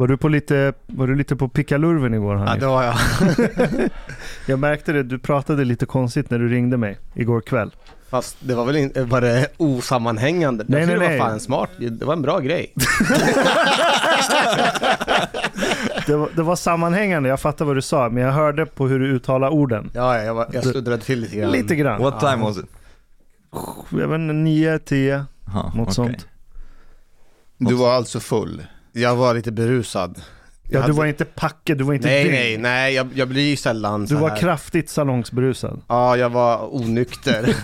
Var du, på lite, var du lite på pickalurven igår? Ja, Hanif? det var jag. Jag märkte det, du pratade lite konstigt när du ringde mig igår kväll. Fast det var väl inte, var det osammanhängande? Nej, nej, nej. Det var fan smart, det var en bra grej. Det var, det var sammanhängande, jag fattar vad du sa, men jag hörde på hur du uttalade orden. Ja, ja, jag, var, jag sluddrade till lite grann. Lite grann. What time was it? Jag vet inte, 9, 10, Huh, något okay. sånt. Du var alltså full? Jag var lite berusad. Ja, Jag du hade- var inte packad, du var inte Nej, dyng. nej, nej, jag, jag blir ju sällan Du så var här. kraftigt salongsberusad. Ja, jag var onykter.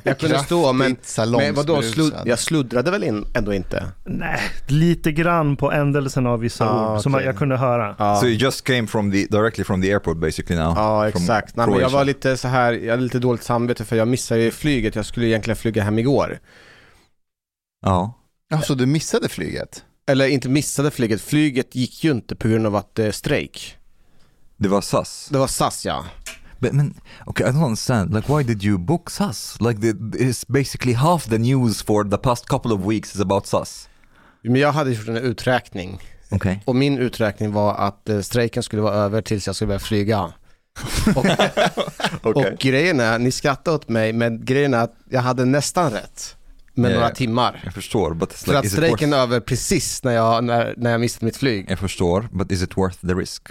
jag kunde stå, men, men vadå, slud, jag sluddrade väl in, ändå inte? Nej, lite grann på ändelsen av vissa Ah, ord som okej. jag kunde höra. Ja, So you just came from the directly from the airport basically now? ja From exakt. Nej, men jag var lite så här, jag hade lite dåligt samvete för jag missade ju flyget. Jag skulle egentligen flyga hem igår. Ja. Alltså du missade flyget? Eller inte missade flyget, flyget gick ju inte på grund av att det är strejk. Det var SAS. Det var SAS ja. But man, okay, I don't understand. Like, why did you book SAS? Like, the, it's basically half the news for the past couple of weeks is about SAS. Men jag hade gjort en uträkning. Okay. Och min uträkning var att eh, strejken skulle vara över tills jag skulle börja flyga. Och, Okay. och grejen är, ni skrattar åt mig, men grejen är att jag hade nästan rätt. Med några timmar. Jag förstår, but it's För like, att is it strejken worth... är över precis när jag, när, när jag missade mitt flyg. Jag förstår, but is it worth the risk?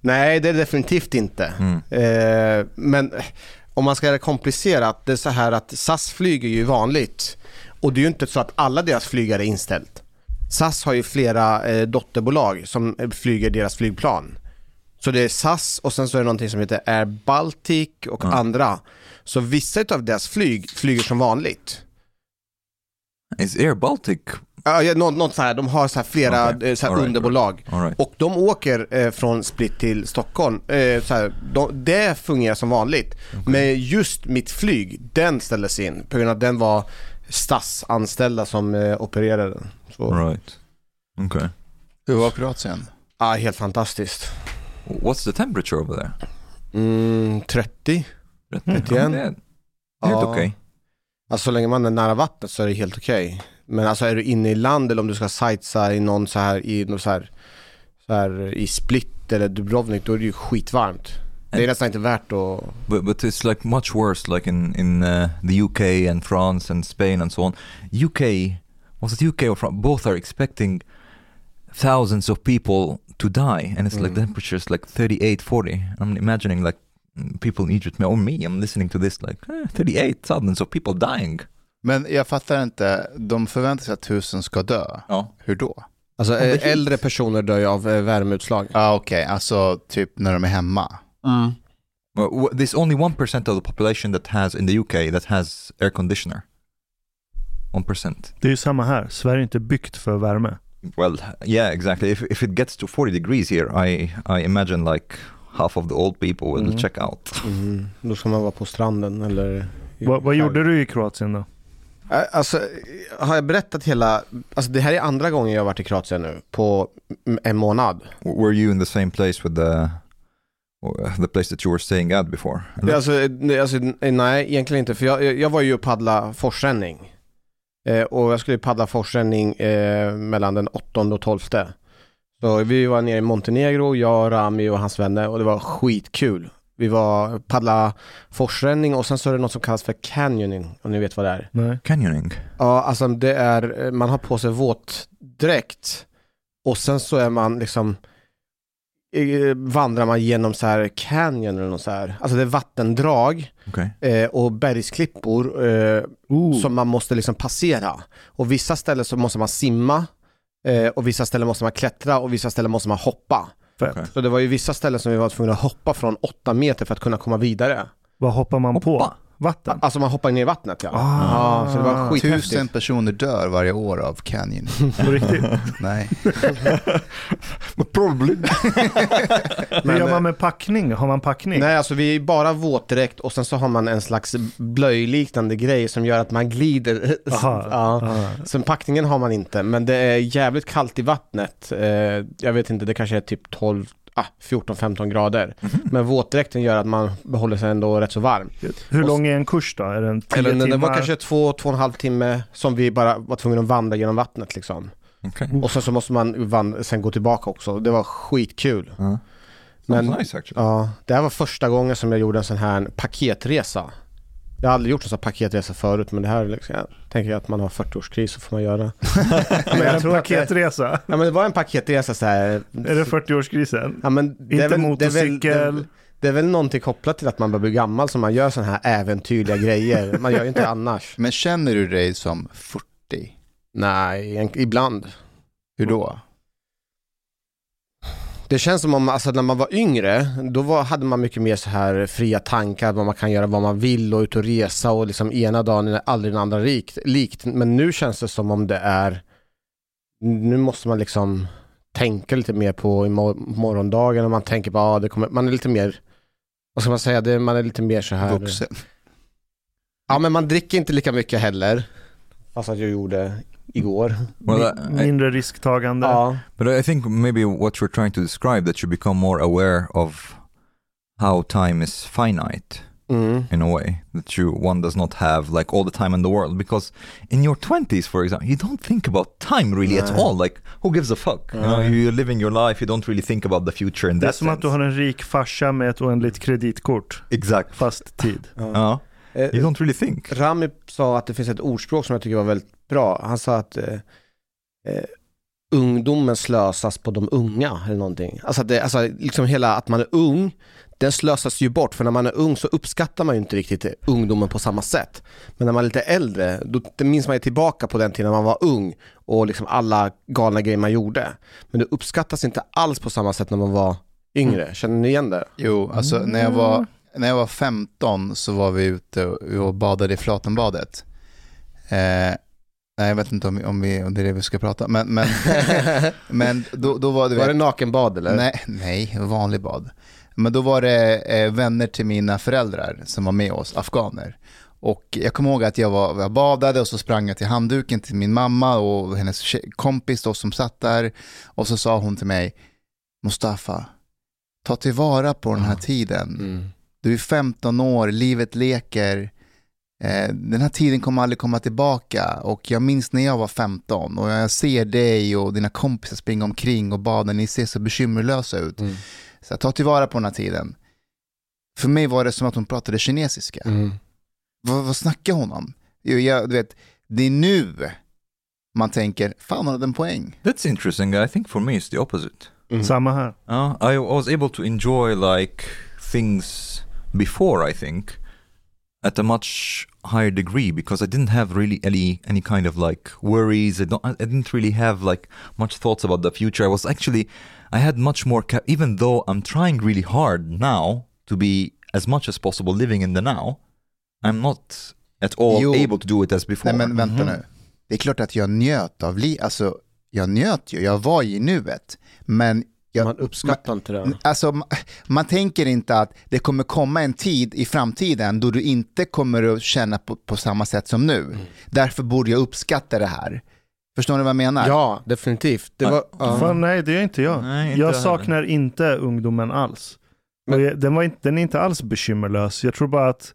Nej, det är det definitivt inte. Mm. Eh, men om man ska göra det komplicerat, det är så här att SAS flyger ju vanligt. Och det är ju inte så att alla deras flygare är inställt. SAS har ju flera eh, dotterbolag som eh, flyger deras flygplan. Så det är SAS och sen så är det någonting som heter Air Baltic och Ja. andra. Så vissa av deras flyg flyger som vanligt. Is Air Baltic... Ja, ja, något, något så här, de har så här flera Okej. eh, så här right, underbolag. All right. Och de åker eh, från Split till Stockholm. Eh, så här, de, det fungerar som vanligt. Men just mitt flyg, den ställdes in på grund av att den var statsanställda som eh, opererade. Så, Right. Okay. Hur var Kroatien? ja, helt fantastiskt. What's the temperature over there? Mm, 30. Rätt Mm. är Helt okej. Alltså så länge man är nära vattnet så är det helt okej. Men alltså är du inne i land eller om du ska sightsa i någon så här i någon så här, så här i Split eller Dubrovnik då är det ju skitvarmt. Det är nästan inte värt att But, but it's like much worse like in, in uh, the UK and France and Spain and so on. UK, was it UK or France? Both are expecting thousands of people to die and it's like Mm. the temperature is like 38, 40. I'm imagining like people in Egypt, or me, I'm listening to this like eh, 38, thousands of people dying. Men jag fattar inte, de förväntar sig att tusen ska dö. Ja. Hur då? Alltså eh, äldre personer dör ju av eh, värmeutslag. Ja ah, okej, alltså typ när de är hemma. Well, w- there's only 1% of the population that has, in the UK, that has air conditioner. 1%. Det är ju samma här, Sverige är inte byggt för värme. Well, yeah, exactly. If, if it gets to 40 degrees here, I, I imagine like half of the old people will Mhm. check out. Mm. Då ska man vara på stranden eller Vad, vad gjorde du i Kroatien då? Alltså, har jag berättat hela, alltså det här är andra gången jag har varit i Kroatien nu på en månad. Were you in the same place with the the place that you were staying at before? Det, alltså, alltså, nej, egentligen inte, för jag, jag- jag var ju och paddla forsränning. Eh, och jag skulle paddla forsränning eh, mellan den 8 och 12. Så vi var nere i Montenegro, jag, Rami och hans vänner och det var skitkul. Vi var paddla forsränning och sen så är det något som kallas för canyoning, om ni vet vad det är. Nej. Canyoning. Ja, alltså det är, man har på sig våtdräkt och sen så är man liksom vandrar man genom så här canyon eller något så här. Alltså det är vattendrag Okay. eh, och bergsklippor eh, som man måste liksom passera. Och vissa ställen så måste man simma eh, och vissa ställen måste man klättra och vissa ställen måste man hoppa. Okej. Så det var ju vissa ställen som vi var tvungna att hoppa från åtta meter för att kunna komma vidare. Vad hoppar man på? Vatten? Alltså man hoppar ner i vattnet ja. Ah. ja så det var skithäftigt. Tusen personer dör varje år av canyon. På riktigt? Nej. Probably. Hur gör man med packning? Har man packning? Nej, alltså vi är bara våtdräkt och sen så har man en slags blöjliknande grej som gör att man glider. Aha. ja. Ah. Sen packningen har man inte, men det är jävligt kallt i vattnet. Eh, jag vet inte, det kanske är typ 12, ah, 14-15 grader. Men våtdräkten gör att man behåller sig ändå rätt så varm. Hur Och- lång är en kurs då? Är den tio Eller det timmar? var kanske två, två och en halv timme som vi bara var tvungna att vandra genom vattnet liksom. Okay. Och sen så måste man vandra, sen gå tillbaka också. Det var skitkul. Uh, Men- nice actually. Ja, det här var första gången som jag gjorde en sån här paketresa. Jag har aldrig gjort en sån här paketresa förut, men det här är liksom, jag tänker att man har 40-årskris så får man göra. Men jag en tror att det- paketresa? Ja men det var en paketresa så här. Är det 40-årskrisen? Ja, men det Inte är väl, motorcykel? Det är, väl, det, det är väl någonting kopplat till att man börjar bli gammal som man gör såna här äventyrliga grejer. Man gör ju inte annars. Men känner du dig som 40? Nej, en- ibland. Hur då? Det känns som om, alltså när man var yngre, då var, hade man mycket mer så här fria tankar, vad man kan göra vad man vill och ut och resa och liksom ena dagen är aldrig den andra rikt, likt. Men nu känns det som om det är, nu måste man liksom tänka lite mer på imor- morgondagen och man tänker på, ja det kommer, man är lite mer, vad ska man säga, det, man är lite mer så här. Vuxen? Ja men man dricker inte lika mycket heller, fast att jag gjorde igår. Well, I, Mindre risktagande? Ja. but I think maybe what you're trying to describe that you become more aware of how time is finite Mm. in a way that you one does not have like all the time in the world because in your 20s for example you don't think about time really at Nej. all like who gives a fuck you know Nej. you're living your life you don't really think about the future in Det är that som att du sense. har en rik farsa med ett oändligt kreditkort. exact Fast tid. ja Eh, you don't really think Rami sa att det finns ett ordspråk som jag tycker var väldigt bra. Han sa att eh, eh, ungdomen slösas på de unga eller någonting. Alltså, det, alltså liksom hela att man är ung, den slösas ju bort för när man är ung så uppskattar man ju inte riktigt ungdomen på samma sätt. Men när man är lite äldre, då minns man ju tillbaka på den tiden när man var ung och liksom alla galna grejer man gjorde. Men det uppskattas inte alls på samma sätt när man var yngre. Känner ni igen det? Jo, alltså när jag var, när jag var 15 så var vi ute och och badade i Flatenbadet. Eh, nej, jag vet inte om, om, vi, om det är det vi ska prata men, men, men då, då var det... Var det nakenbad eller? Nej, nej, vanlig bad. Men då var det eh, vänner till mina föräldrar som var med oss, afghaner. Och jag kommer ihåg att jag, var, jag badade och så sprang jag till handduken till min mamma och hennes kompis då som satt där. Och så sa hon till mig, Mustafa, ta tillvara på den här tiden. Mm. Du är 15 år, livet leker. Eh, den här tiden kommer aldrig komma tillbaka och jag minns när jag var 15 och jag ser dig och dina kompisar springa omkring och bada, ni ser så bekymmerlösa ut. Mm. Så ta tillvara på den här tiden. För mig var det som att hon pratade kinesiska. Mm. Vad, vad snackar hon om? Jo, jag, du vet, det är nu man tänker, fan hon hade en poäng. that's interesting I think for me it's the opposite Mm. Samma här. Uh, I was able to enjoy like things before I think at a much higher degree because I didn't have really any any kind of like worries. I don't. I didn't really have like much thoughts about the future. I was actually I had much more. Ca- even though I'm trying really hard now to be as much as possible living in the now, I'm not at all Jo. able to do it as before. Nej men vänta nu. Det är klart att jag njöt av livet, alltså jag njöt ju, jag var i nuet. Men jag, Man uppskattar inte det. Alltså, ma- man tänker inte att det kommer komma en tid i framtiden då du inte kommer att känna på, på samma sätt som nu. Mm. Därför borde jag uppskatta det här. Förstår ni vad jag menar? Ja, definitivt. Det var, ja. Fan, nej, det gör inte jag. Nej, inte jag jag saknar inte ungdomen alls. Men- Och jag, den, var inte, den är inte alls bekymmerlös. Jag tror bara att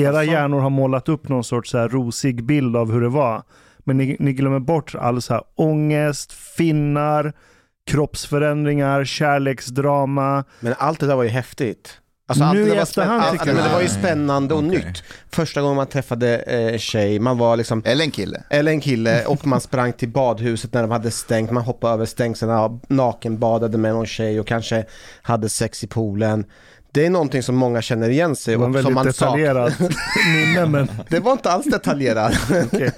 era Alltså- hjärnor har målat upp någon sorts så här rosig bild av hur det var. Men ni, ni glömmer bort all så här ångest, finnar, kroppsförändringar, kärleksdrama. Men allt det där var ju häftigt. Alltså, allt Nu det där i var efterhand spänn- tycker ja, men Det var ju spännande och Okej. nytt. Första gången man träffade eh, tjej, man var liksom Eller en kille. eller en kille och man sprang till badhuset när de hade stängt, man hoppade över stängslen, nakenbadade med någon tjej och kanske hade sex i poolen. Det är någonting som många känner igen sig Det och som man detaljerat minne, men Det var inte alls detaljerat. okej.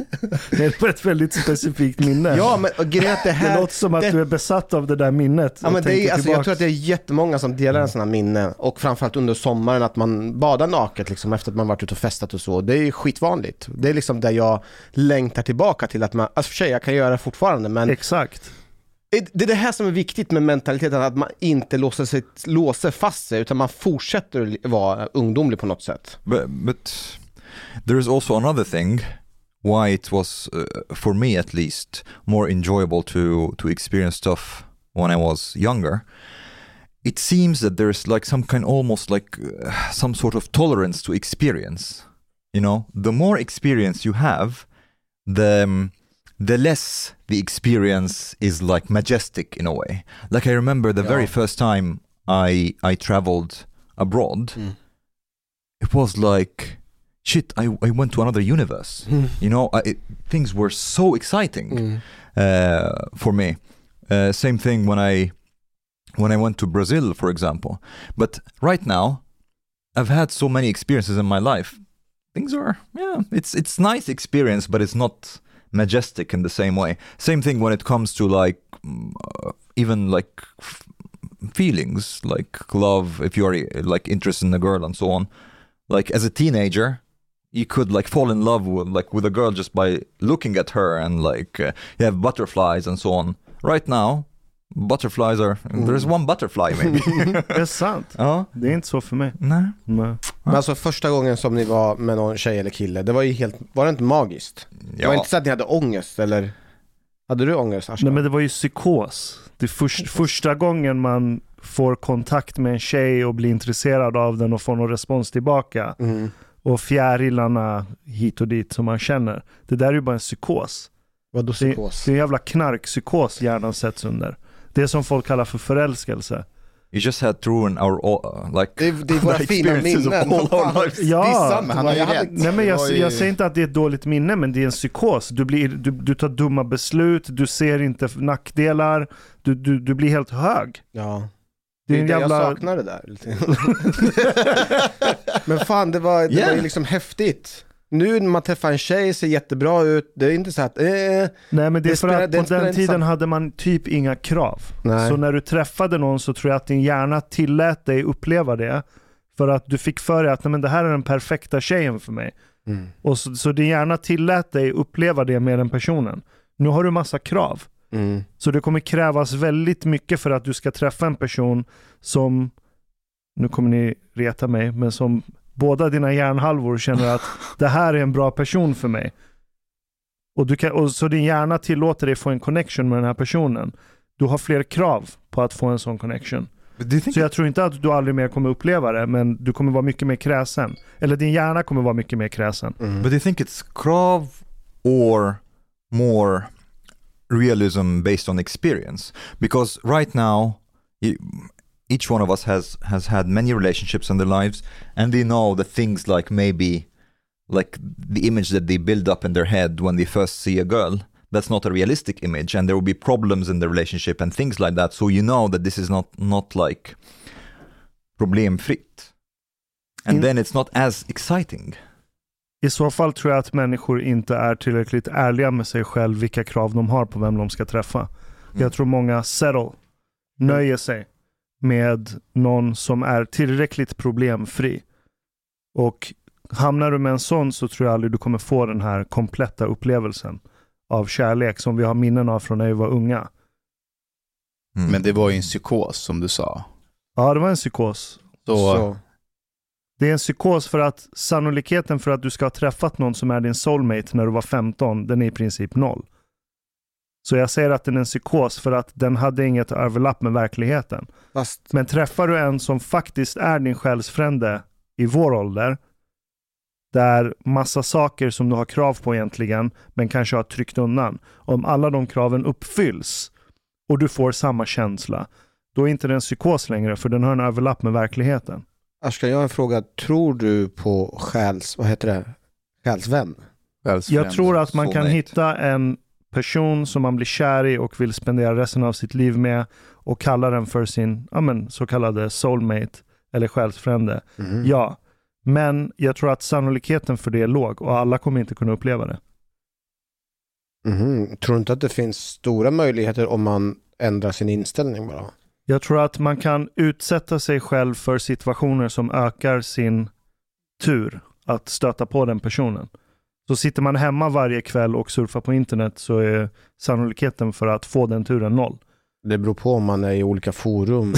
det var ett väldigt specifikt minne. ja men grejen det det här, låter som att det- du är besatt av det där minnet. Ja, men det är, alltså, jag tror att det är jättemånga som delar en sån här minne och framförallt under sommaren att man badar naket liksom efter att man varit ute och festat och så. Det är skitvanligt. Det är liksom där jag längtar tillbaka till att man, alltså för sig jag kan göra det fortfarande men Exakt det är det här som är viktigt med mentaliteten, att man inte låser, sig, låser fast sig utan man fortsätter att vara ungdomlig på något sätt. But, but there is also another thing why it was, uh, for me at least, more enjoyable to, to experience stuff when I was younger. It seems that there's like some kind, almost like uh, some sort of tolerance to experience. You know, the more experience you have, the um, the less the experience is like majestic in a way. Like I remember the very first time I I traveled abroad, Mm. it was like shit. I I went to another universe. You know, I, it, things were so exciting Mm. uh, for me. Uh, same thing when I when I went to Brazil, for example. But right now, I've had so many experiences in my life. Things are yeah, it's it's nice experience, but it's not majestic in the same way. Same thing when it comes to like uh, even like f- feelings, like love. If you are like interested in a girl and so on, like as a teenager, you could like fall in love with like with a girl just by looking at her and like uh, you have butterflies and so on. Right now, butterflies are there's one butterfly maybe. Det är sant. ja, Det är inte så för mig. nej. Nej. Men alltså första gången som ni var med någon tjej eller kille, det var ju helt, var det inte magiskt? Det var Ja. inte så att ni hade ångest eller? Hade du ångest Ashkan? Nej men det var ju psykos. Det är först, första gången man får kontakt med en tjej och blir intresserad av den och får någon respons tillbaka. Mm. Och fjärilarna hit och dit som man känner. Det där är ju bara en psykos. Vadå Det, psykos? det är en jävla knarkpsykos hjärnan sätts under. Det som folk kallar för förälskelse. You just had to ruin our all, like Det är, det är våra fina minnen. all Fan, our lives. Ja, men han har ju rätt. Nej men jag, jag säger inte att det är ett dåligt minne, men det är en psykos. Du, blir, du, du tar dumma beslut, du ser inte nackdelar, du, du, du blir helt hög. Ja. Det är en det jävla... jag saknar det där. Men fan, det var, det Yeah. var ju liksom häftigt. Nu när man träffar en tjej, ser jättebra ut, det är inte så att, eh, Nej men det är för att på den tiden hade man typ inga krav. Nej. Så när du träffade någon så tror jag att din hjärna tillät dig uppleva det. För att du fick för dig att Nej, men det här är den perfekta tjejen för mig. Mm. Och så, så din hjärna tillät dig uppleva det med den personen. Nu har du massa krav. Mm. Så det kommer krävas väldigt mycket för att du ska träffa en person som, nu kommer ni reta mig, men som båda dina hjärnhalvor känner att det här är en bra person för mig. Och, du kan, och så din hjärna tillåter dig få en connection med den här personen. Du har fler krav på att få en sån connection. Så jag tror inte att du aldrig mer kommer uppleva det, men du kommer vara mycket mer kräsen. Eller din hjärna kommer vara mycket mer kräsen. Mm. But do you think it's krav or more realism based on experience? Because right now, each one of us has has had many relationships in their lives, and they know the things like maybe like the image that they build up in their head when they first see a girl. That's not a realistic image, and there will be problems in the relationship and things like that. So you know that this is not not like problemfritt, and In- then it's not as exciting. I så fall tror jag att människor inte är tillräckligt ärliga med sig själv vilka krav de har på vem de ska träffa. Mm. Jag tror många settle, nöjer sig med någon som är tillräckligt problemfri. Och hamnar du med en sån så tror jag aldrig du kommer få den här kompletta upplevelsen av kärlek som vi har minnen av från när vi var unga. Mm. Men det var ju en psykos som du sa. Ja, det var en psykos. Så, Så. Det är en psykos för att sannolikheten för att du ska ha träffat någon som är din soulmate när du var 15, den är i princip noll. Så jag säger att den är en psykos för att den hade inget överlapp med verkligheten. Fast, Men träffar du en som faktiskt är din själsfrände i vår ålder, där massa saker som du har krav på egentligen, men kanske har tryckt undan. Om alla de kraven uppfylls och du får samma känsla, då är inte det en psykos längre, för den har en överlapp med verkligheten. Ashkan, jag har en fråga. Tror du på själs... Vad heter det? Själsvän? Jag tror att man kan hitta en person som man blir kär i och vill spendera resten av sitt liv med och kalla den för sin ja, men, så kallade soulmate eller själsfrände. Mhm. Ja, men jag tror att sannolikheten för det är låg och alla kommer inte kunna uppleva det. Mhm. Tror du inte att det finns stora möjligheter om man ändrar sin inställning bara? Jag tror att man kan utsätta sig själv för situationer som ökar sin tur att stöta på den personen. Så sitter man hemma varje kväll och surfar på internet så är sannolikheten för att få den turen noll. Det beror på om man är i olika forum.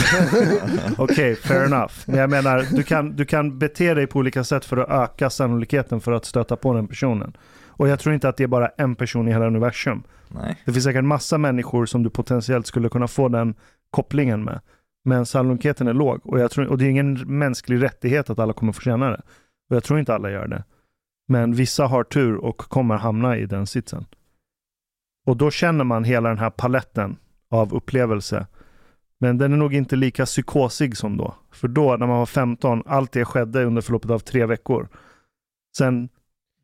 Okej, fair enough. Men jag menar, du kan, du kan bete dig på olika sätt för att öka sannolikheten för att stöta på den personen. Och jag tror inte att det är bara en person i hela universum. Nej. Det finns säkert massa människor som du potentiellt skulle kunna få den kopplingen med. Men sannolikheten är låg och, jag tror, och det är ingen mänsklig rättighet att alla kommer få känna det. Och jag tror inte alla gör det. Men vissa har tur och kommer hamna i den sitsen. Och då känner man hela den här paletten av upplevelse. Men den är nog inte lika psykosig som då. För då, när man var 15, allt det skedde under förloppet av tre veckor. Sen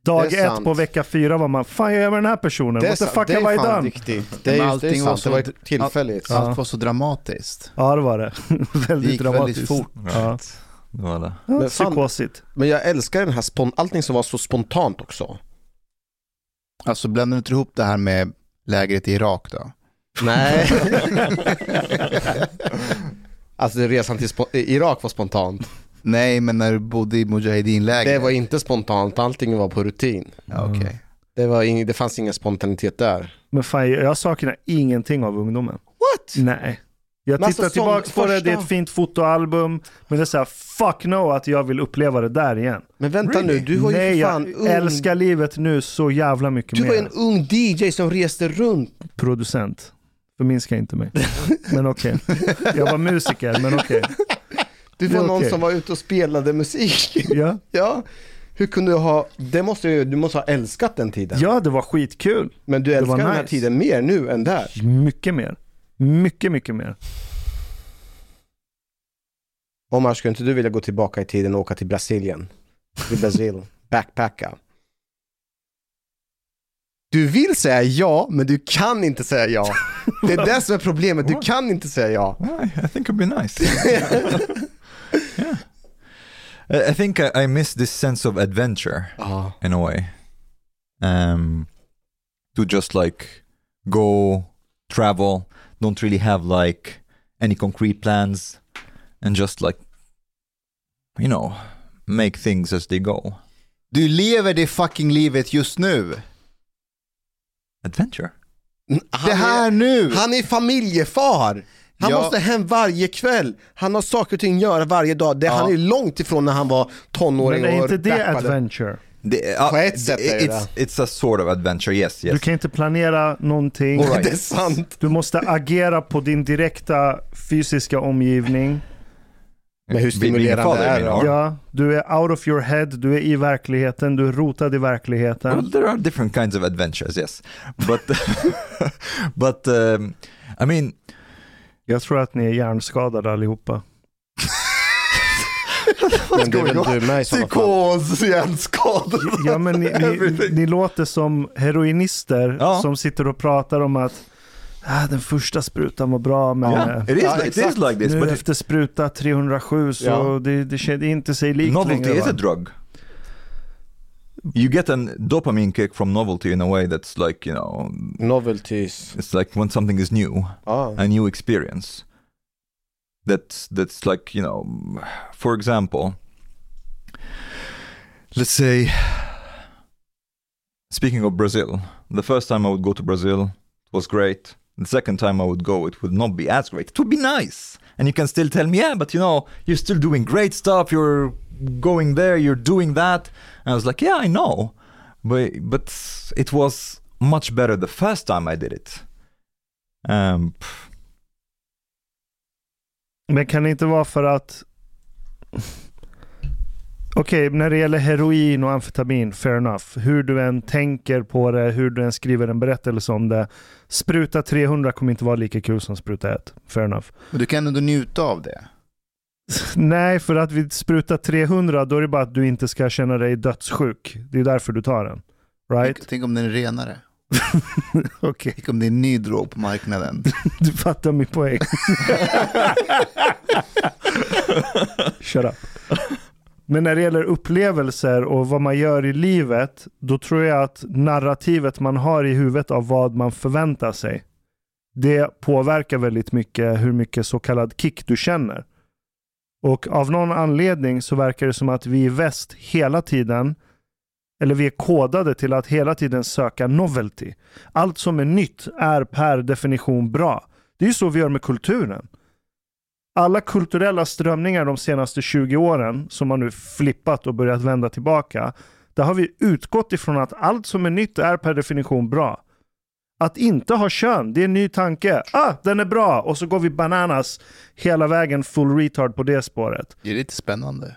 dag Det ett sant. på vecka fyra var man, fan jag är med den här personen, what the fuck det have I är fan done? riktigt. Det är, just, det var sant, det var så- tillfälligt. Allt var så dramatiskt. Ja det var det. Det väldigt gick dramatiskt. väldigt fort. Ja. Det var det. Ja, Men fan- psykosigt. Men jag älskar den här spon- allting som var så spontant också. Alltså blandar du inte ihop det här med lägret i Irak då? Nej. alltså resan till spo- Irak var spontant. Nej, men när du bodde i Mujahedin-lägret? Det var inte spontant, allting var på rutin. Ja, Okej. Det, var ing- det fanns ingen spontanitet där. Men fan, jag saknar ingenting av ungdomen. What? Nej. Jag tittar alltså, som tillbaka på det, det är ett fint fotoalbum. Men det är såhär, fuck no att jag vill uppleva det där igen. Men vänta Really? nu, du var ju Nej, för fan jag ung. älskar livet nu så jävla mycket Du mer. var ju en ung DJ som reste runt. Producent. Förminska inte mig. Men okej. Jag var musiker, men okej. Du Det är var någon okej. som var ute och spelade musik. Ja. ja. Hur kunde du ha, det måste du måste ha älskat den tiden. ja, det var skitkul. Men du älskar var den här nice. tiden mer nu än där. Mycket mer. Mycket, mycket mer. Omar, skulle inte du vilja gå tillbaka i tiden och åka till Brasilien? Till Brasil, backpacka. Du vill säga ja, men du kan inte säga ja. Det är det som är problemet, du kan inte säga ja. I, think it'd be nice. yeah. I, think I, I miss this sense of adventure Ja. in a way. Um, to just like go, travel, don't really have like any concrete plans, and just like, you know, make things as they go. Du lever det fucking livet just nu. Adventure. Han det här är, nu! han är familjefar. Han Ja. måste hem varje kväll. Han har saker och ting att göra varje dag. Det, Ja. Han är långt ifrån när han var tonåring Men är och inte det backpackade. adventure? The, uh, På ett sätt är det it's, it's a sort of adventure, yes, Du yes. kan inte planera någonting. Right. Det är sant. Du måste agera på din direkta fysiska omgivning. Men hur stimulerande är det Ja, du är out of your head, du är i verkligheten, du är rotad i verkligheten. Well, there are different kinds of adventures, yes, but but um, I mean, Jag tror att ni är hjärnskadade allihopa. Men det är väl du med i sådana. Psykos, hjärnskadad. Ja, men ni, ni, ni låter som heroinister Ja. som sitter och pratar om att ah, den första sprutan var bra, men yeah, eh, it is Ja, it is exakt. like this, nu but efter spruta 307 så Ja. det, det, är inte sig likt novelty längre. is va? a drug. You get a dopamine kick from novelty in a way that's like you know, Novelties. it's like when something is new, Ja. a new experience. That's that's like you know, for example, let's say, speaking of Brazil, the first time I would go to Brazil was great. The second time I would go, it would not be as great. It would be nice. And you can still tell me, yeah, but you know, you're still doing great stuff. You're going there, you're doing that. And I was like, yeah, I know. But, but it was much better the first time I did it. Um, pff, Men kan det inte vara för att... Okej, när det gäller heroin och amfetamin, fair enough. Hur du än tänker på det, hur du än skriver en berättelse om det. Spruta 300 kommer inte vara lika kul som spruta 1. Fair enough. Men du kan ändå njuta av det. Nej, för att vid spruta 300 då är det bara att du inte ska känna dig dödssjuk. Det är därför du tar den. Right? Tänk, tänk om den är renare. Okej, Tänk om det är en ny drog på marknaden. du fattar min poäng. Shut up. Men när det gäller upplevelser och vad man gör i livet, då tror jag att narrativet man har i huvudet av vad man förväntar sig, det påverkar väldigt mycket hur mycket så kallad kick du känner. Och av någon anledning så verkar det som att vi i väst hela tiden, eller vi är kodade till att hela tiden söka novelty. Allt som är nytt är per definition bra. Det är ju så vi gör med kulturen. Alla kulturella strömningar de senaste 20 åren som har nu flippat och börjat vända tillbaka. Där har vi utgått ifrån att allt som är nytt är per definition bra. Att inte ha kön, det är en ny tanke. Ah, den är bra! Och så går vi bananas hela vägen full retard på det spåret. Det är lite spännande.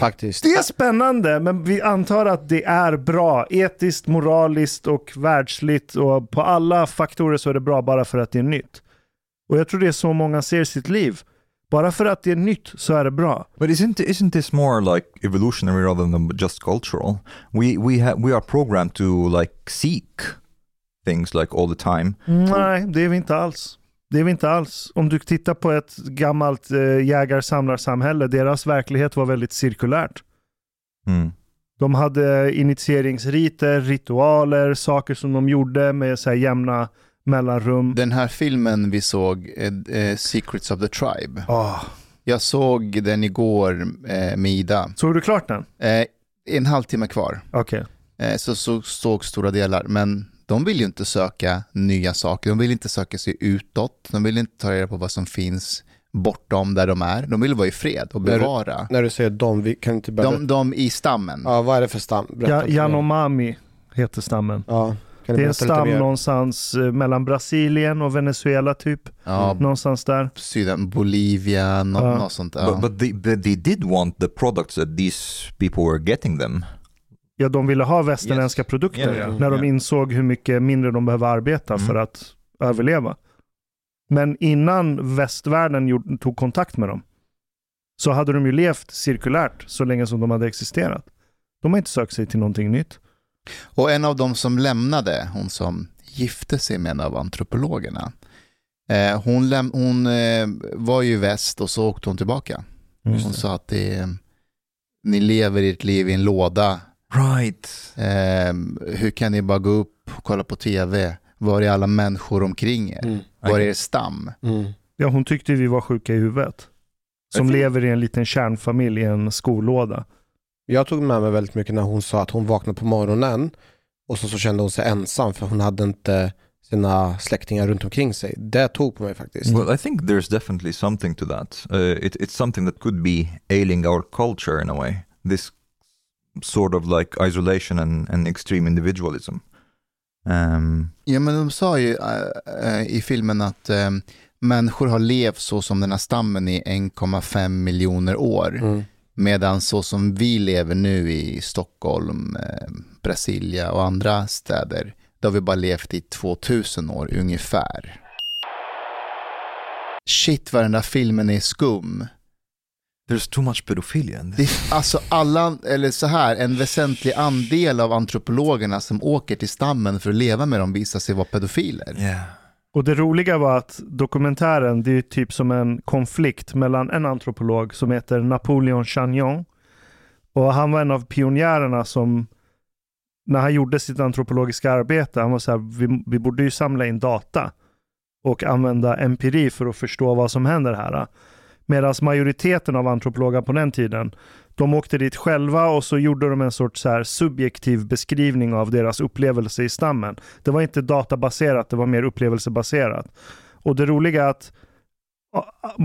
Faktiskt. Det är spännande, men vi antar att det är bra. Etiskt, moraliskt och världsligt och på alla faktorer så är det bra bara för att det är nytt. Och jag tror det är så många ser sitt liv. Bara för att det är nytt så är det bra. But isn't isn't this more like evolutionary rather than just cultural? We we have we are programmed to like seek things like all the time. Nej, det är vi inte alls. Det är vi inte alls. Om du tittar på ett gammalt eh, jägar-samlarsamhälle, deras verklighet var väldigt cirkulärt. Mm. De hade initieringsriter, ritualer, saker som de gjorde med så här jämna mellanrum. Den här filmen vi såg, eh, eh, Secrets of the Tribe. Åh. Jag såg den igår eh, med Ida. Såg du klart den? Eh, en halvtimme kvar. Okej. Eh, så, så såg stora delar. Men de vill ju inte söka nya saker. De vill inte söka sig utåt. De vill inte ta reda på vad som finns bortom där de är. De vill vara i fred och När du- bevara. När du säger de, vi kan inte börja... De, de i stammen. Ja, vad är det för stam? Ja. Yanomami heter stammen. Ja, Det är en stam någonstans eh, mellan Brasilien och Venezuela typ. Ja, Någonstans där. Syden, Bolivia, nå- Ja. något sånt. Ja. But, but, they, but they did want the products that these people were getting them. Ja, de ville ha västerländska Yes. produkter Ja, ja. när de Ja. insåg hur mycket mindre de behöver arbeta Mm. för att överleva. Men innan västvärlden gjorde, tog kontakt med dem så hade de ju levt cirkulärt så länge som de hade existerat. De har inte sökt sig till någonting nytt. Och en av dem som lämnade, hon som gifte sig med en av antropologerna, eh, hon, läm- hon eh, var ju i väst och så åkte hon tillbaka. Mm. Hon sa att det, ni lever ert liv i en låda. Right. Eh, hur kan ni bara gå upp och kolla på tv? Var är alla människor omkring er? Mm. Var är er stam? Mm. Ja, hon tyckte vi var sjuka i huvudet. Som Jag tror- lever i en liten kärnfamilj i en skolåda. Jag tog med mig väldigt mycket när hon sa att hon vaknade på morgonen och så, så kände hon sig ensam för hon hade inte sina släktingar runt omkring sig. Det tog på mig faktiskt. Well, I think there's definitely something to that. Uh, it, it's something that could be ailing our culture in a way. This sort of like isolation and, and extreme individualism. Um, Ja, men de sa ju eh, eh, i filmen att eh, människor har levt så som den här stammen i 1,5 miljoner år. Mm. Medan så som vi lever nu i Stockholm, eh, Brasilia och andra städer, då har vi bara levt i 2000 år ungefär. Shit vad den där filmen är skum. There's too much pedophilia in Det, this. är- alltså alla, eller så här, en väsentlig andel av antropologerna som åker till stammen för att leva med dem visar sig vara pedofiler. Yeah. Och det roliga var att dokumentären, det är typ som en konflikt mellan en antropolog som heter Napoleon Chagnon. Och han var en av pionjärerna som, när han gjorde sitt antropologiska arbete, han var så här, vi, vi borde ju samla in data och använda empiri för att förstå vad som händer här. Medan majoriteten av antropologer på den tiden, de åkte dit själva och så gjorde de en sorts så subjektiv beskrivning av deras upplevelse i stammen. Det var inte databaserat, det var mer upplevelsebaserat. Och det roliga är att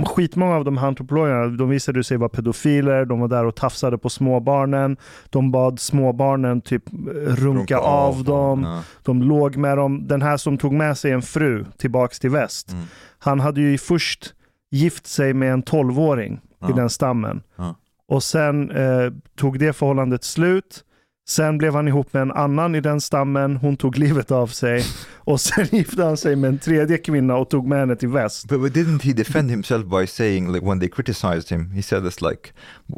skitmånga av de här antropologerna, de visade sig vara pedofiler, de var där och tafsade på småbarnen, de bad småbarnen typ runka, av, dem, Ja. de låg med dem. Den här som tog med sig en fru tillbaks till väst, Mm. han hade ju först gift sig med en 12-åring i Ja. den stammen. Ja. Och sen eh, tog det förhållandet slut. Sen blev han ihop med en annan i den stammen, hon tog livet av sig. Och sen gifte han sig med en tredje kvinna och tog med henne till väst. But, but didn't he defend himself by saying, like, when they criticized him, he said this like,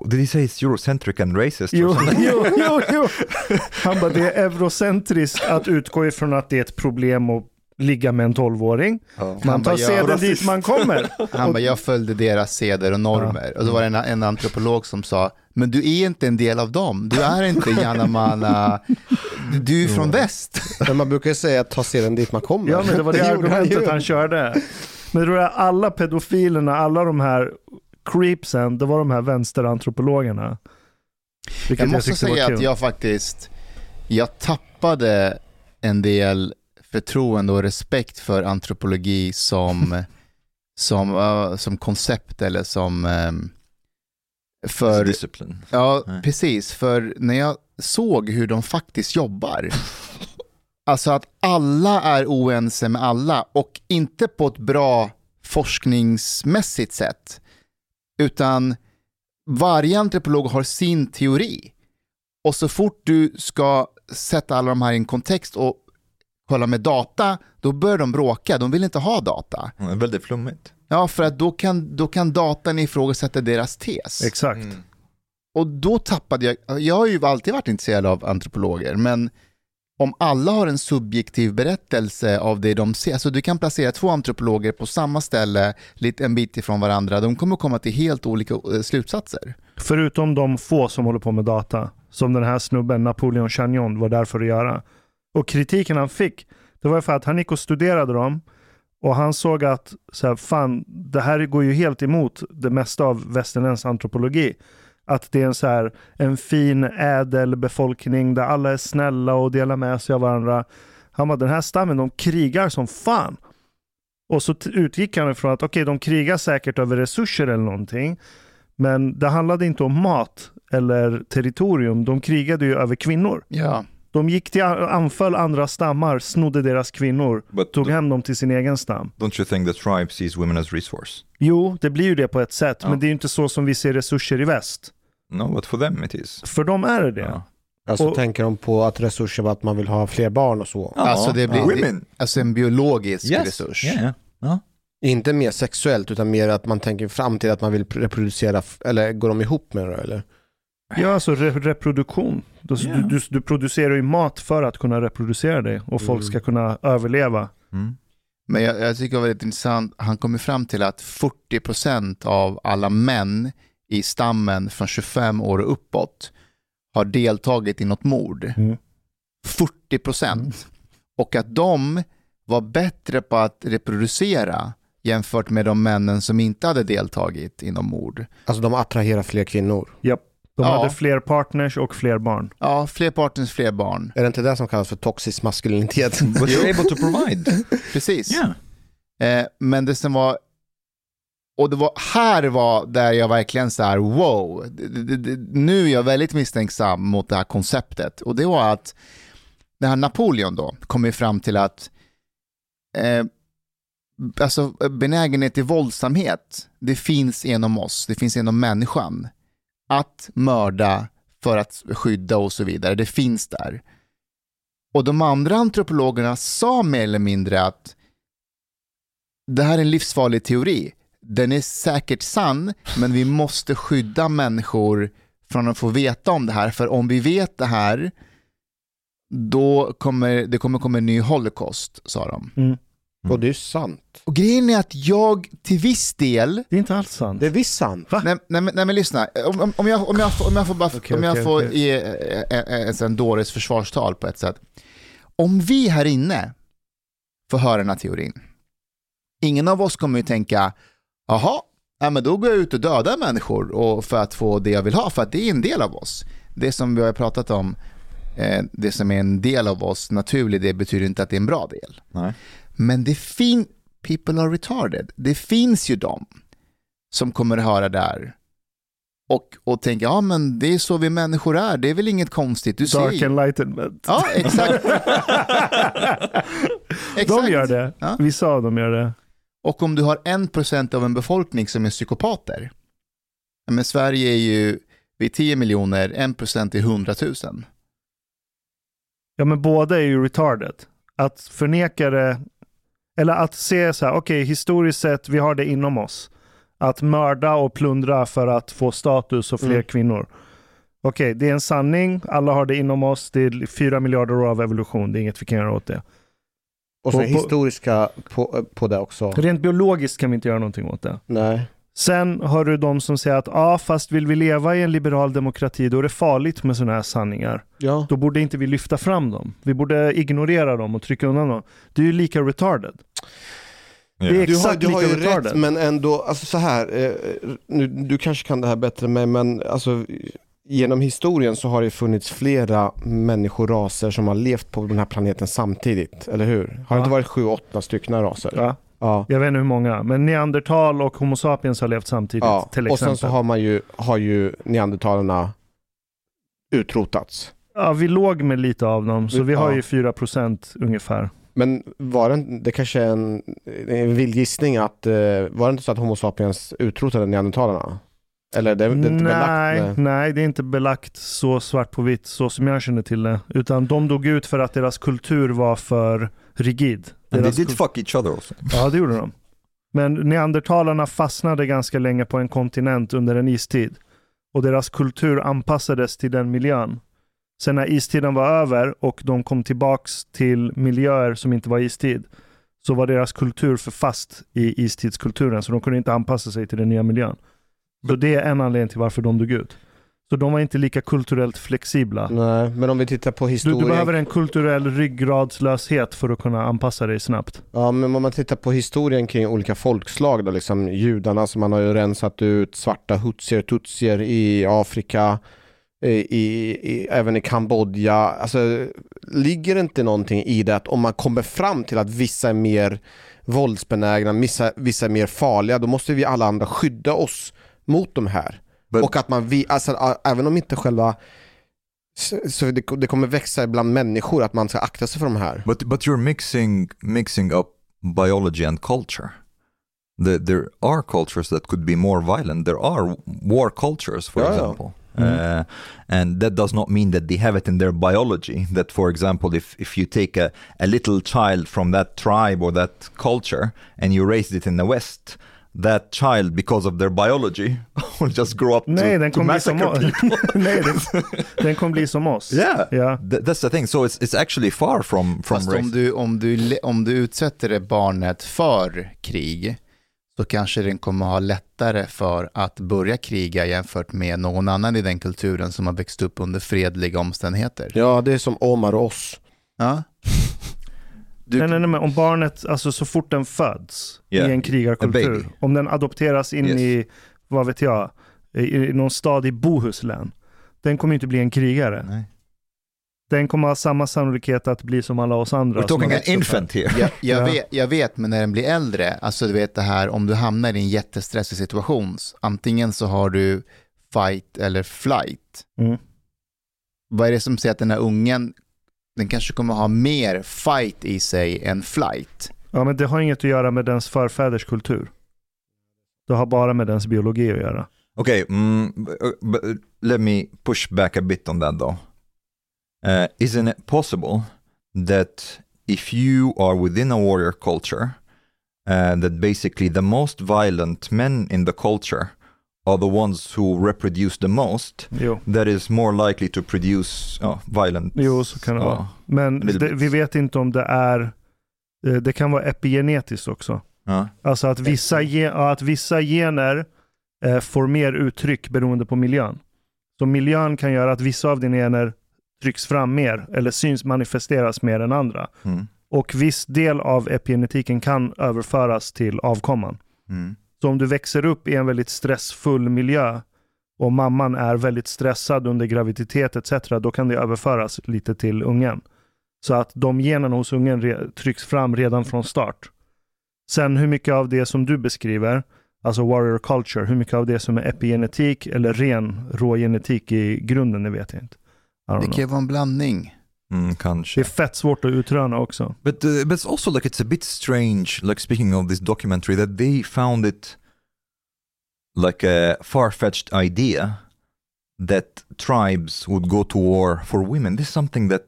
did he say it's Eurocentric and racist? Jo, jo, jo, jo. Han bara, det är eurocentriskt att utgå ifrån att det är ett problem att ligga med en 12-åring. Man Han tar bara, ja, seden dit man kommer. Han bara, jag följde deras seder och normer. Och så var det en, en antropolog som sa, men du är inte en del av dem. Du är inte Janamana, du är från väst. Men man brukar ju säga att ta seden dit man kommer. Ja, men det var det, han argumentet ju. han körde. Men det var alla pedofilerna, alla de här creepsen, det var de här vänsterantropologerna. Vilket Jag måste var säga att jag faktiskt, jag tappade en del förtroende och respekt för antropologi som, som, uh, som koncept eller som, um, för, discipline. ja Nej. precis, för när jag såg hur de faktiskt jobbar, alltså att alla är oense med alla och inte på ett bra forskningsmässigt sätt, utan varje antropolog har sin teori. Och så fort du ska sätta alla de här i en kontext och kolla med data, då börjar de bråka. De vill inte ha data. Ja, Väldigt flummigt. Ja, för att då kan, då kan datan ifrågasätta deras tes. Exakt. Mm. Och då tappade jag, jag har ju alltid varit intresserad av antropologer, men om alla har en subjektiv berättelse av det de ser, alltså du kan placera två antropologer på samma ställe, lite en bit ifrån varandra, de kommer komma till helt olika eh, slutsatser. Förutom de få som håller på med data. Som den här snubben, Napoleon Chagnon, var där för att göra. Och kritiken han fick, det var för att han gick och studerade dem och han såg att så här, fan, det här går ju helt emot det mesta av västerländsk antropologi. Att det är en, så här, en fin, ädel befolkning där alla är snälla och delar med sig av varandra. Han bara, den här stammen, de krigar som fan. Och så utgick han ifrån att okej, de krigar säkert över resurser eller någonting. Men det handlade inte om mat eller territorium. De krigade ju över kvinnor. Ja. De gick till anföll andra stammar, snodde deras kvinnor, But tog hem dem till sin egen stam. don't you think the tribe sees women as resource? Jo, det blir ju det på ett sätt, Ja. men det är ju inte så som vi ser resurser i väst. No, but for them it is. För dem är det det. Ja. Alltså Och- tänker de på att resurser var att man vill ha fler barn och så. Alltså det blir- Women! Alltså en biologisk Yes. resurs. Yeah. Ja. Inte mer sexuellt utan mer att man tänker fram till att man vill reproducera, eller går de ihop med det eller? Ja, alltså re- reproduktion. Du, Ja. du, du, du producerar ju mat för att kunna reproducera dig och folk Mm. ska kunna överleva. Mm. Men jag, jag tycker det var väldigt intressant, han kommer fram till att 40% av alla män i stammen från 25 år och uppåt har deltagit i något mord. Mm. 40%. Och att de var bättre på att reproducera jämfört med de männen som inte hade deltagit i något mord. Alltså de attraherar fler kvinnor. Japp. De Ja. hade fler partners och fler barn. Ja, fler partners, fler barn. Är det inte det som kallas för toxisk maskulinitet? But you're able to provide. Precis. yeah. Eh, men det som var, och det var, här var där jag verkligen så här, wow, nu är jag väldigt misstänksam mot det här konceptet. Och det var att den här Napoleon då kom ju fram till att eh, alltså benägenhet till våldsamhet, det finns inom oss, det finns inom människan. Att mörda för att skydda och så vidare, det finns där. Och de andra antropologerna sa mer eller mindre att det här är en livsfarlig teori. Den är säkert sann, men vi måste skydda människor från att få veta om det här. För om vi vet det här, då kommer det kommer komma en ny holocaust, sa de. Mm. Och det är sant. Och grejen är att jag till viss del, Det är inte alls sant. Det är visst sant. Va? nej, nej, men- nej men lyssna, om, om, om, jag, om, jag, får- om jag får, bara, Okej, om jag okej, får okej. ge eh, en dåres försvarstal på ett sätt. Om vi här inne får höra den här teorin, ingen av oss kommer ju tänka, jaha, ja, men då går jag ut och dödar människor och för att få det jag vill ha, för att det är en del av oss. Det som vi har pratat om, det som är en del av oss, naturlig, det betyder inte att det är en bra del. Nej. Men det finns, people are retarded. Det finns ju de som kommer att höra där och, och tänka, ja men det är så vi människor är, det är väl inget konstigt. Du ser Dark ju. enlightenment. Ja, exakt. De Exakt. gör det. Ja. Vissa av dem gör det. Och om du har en procent av en befolkning som är psykopater, men Sverige är ju, vi är 10 miljoner, en procent är 100 000. Ja, men båda är ju retarded. Att förneka det, eller att se så här, okej, historiskt sett, vi har det inom oss. Att mörda och plundra för att få status och fler Mm. kvinnor. Okej, det är en sanning, alla har det inom oss, det är fyra miljarder år av evolution, det är inget vi kan göra åt det. Och så på- historiska på, på det också. Rent biologiskt kan vi inte göra någonting åt det. Nej. Sen har du de som säger att ja, fast vill vi leva i en liberal demokrati, då är det farligt med sådana här sanningar. Ja. Då borde inte vi lyfta fram dem. Vi borde ignorera dem och trycka undan dem. Det är ju lika retarded. Det är Du har, exakt du har lika ju retarded. rätt, men ändå, alltså så här, eh, nu, du kanske kan det här bättre än mig, men alltså genom historien så har det funnits flera människoraser som har levt på den här planeten samtidigt, eller hur? Har det Ja. inte varit sju, åtta stycken raser? Ja, Ja. jag vet inte hur många, men neandertal och homo sapiens har levt samtidigt ja. till Och exempel. sen så har man ju, har ju neandertalarna utrotats. Ja, vi låg med lite av dem, så vi har ju 4% ungefär. Men var det, det kanske är en, en vild gissning att, eh, var det inte så att Homo sapiens utrotade neandertalarna? Eller det, det är inte nej, belagt med... nej, det är inte belagt så svart på vitt så som jag känner till det. Utan de dog ut för att deras kultur var för rigid. And they did fuck each other also. Ja, det gjorde de. Men neandertalarna fastnade ganska länge på en kontinent under en istid. Och deras kultur anpassades till den miljön. Sen när istiden var över och de kom tillbaks till miljöer som inte var istid, så var deras kultur för fast i istidskulturen, så de kunde inte anpassa sig till den nya miljön. Så det är en anledning till varför de dog ut. Så de var inte lika kulturellt flexibla. Nej, men om vi tittar på Du, historien. du behöver en kulturell ryggradslöshet för att kunna anpassa dig snabbt. Ja, men om man tittar på historien kring olika folkslag då, liksom judarna som man har ju rensat ut, svarta hutsier, tutsier i Afrika, i, i, i, även i Kambodja. Alltså, ligger det inte någonting i det att om man kommer fram till att vissa är mer våldsbenägna, vissa, vissa är mer farliga, då måste vi alla andra skydda oss mot de här. But- Och att man, vi, alltså, även om inte själva så det, det kommer växa bland människor att man ska akta sig för de här. But but you're mixing mixing up biology and culture. The, there are cultures that could be more violent. There are war cultures, for yeah. example. Uh, and that does not mean that they have it in their biology. That, for example, if, if you take a, a little child from that tribe or that culture and you raise it in the West, that child, because of their biology, will just grow up Nej, to, den to kommer bli som. Nej, den, den kommer bli som oss. yeah, Ja. Th- that's the thing. So it's, it's actually far from, from Fast race. om du, om, du, om du utsätter det barnet för krig så kanske den kommer ha lättare för att börja kriga jämfört med någon annan i den kulturen som har växt upp under fredliga omständigheter. Ja, det är som Omar och oss. Ja. Du, Nej, nej, nej, men om barnet, alltså så fort den föds Yeah, i en krigarkultur, om den adopteras in Yes. i, vad vet jag, i, i någon stad i Bohuslän, den kommer inte bli en krigare. Nej. Den kommer ha samma sannolikhet att bli som alla oss andra. We're talking an upp här. infant here. jag, jag, Ja. vet, jag vet, men när den blir äldre, alltså du vet det här om du hamnar i en jättestressig situation, antingen så har du fight eller flight. Mm. Vad är det som säger att den här ungen, den kanske kommer ha mer fight i sig än flight? Ja, men det har inget att göra med dens förfäders kultur. Det har bara med dens biologi att göra. Okay, mm, let me push back a bit on that though. Uh, isn't it possible that if you are within a warrior culture, uh, that basically the most violent men in the culture are the ones who reproduce the most, Jo, that is more likely to produce uh, violent. jo så kan det Ja. vara. Men det, vi vet inte om det är, eh, det kan vara epigenetiskt också. Ja. Alltså att vissa, att vissa gener eh, får mer uttryck beroende på miljön. Så miljön kan göra att vissa av dina gener trycks fram mer eller syns manifesteras mer än andra. Mm. Och viss del av epigenetiken kan överföras till avkomman. Mm. Så om du växer upp i en väldigt stressfull miljö och mamman är väldigt stressad under graviditet etc. Då kan det överföras lite till ungen. Så att de generna hos ungen trycks fram redan från start. Sen hur mycket av det som du beskriver, alltså warrior culture, hur mycket av det som är epigenetik eller ren rågenetik i grunden, det vet jag inte. Det kan ju vara en blandning. Mm, Det kanske. är fett svårt att utröna också. But uh, but it's also like it's a bit strange. Like speaking of this documentary, that they found it like a far-fetched idea that tribes would go to war for women. This is something that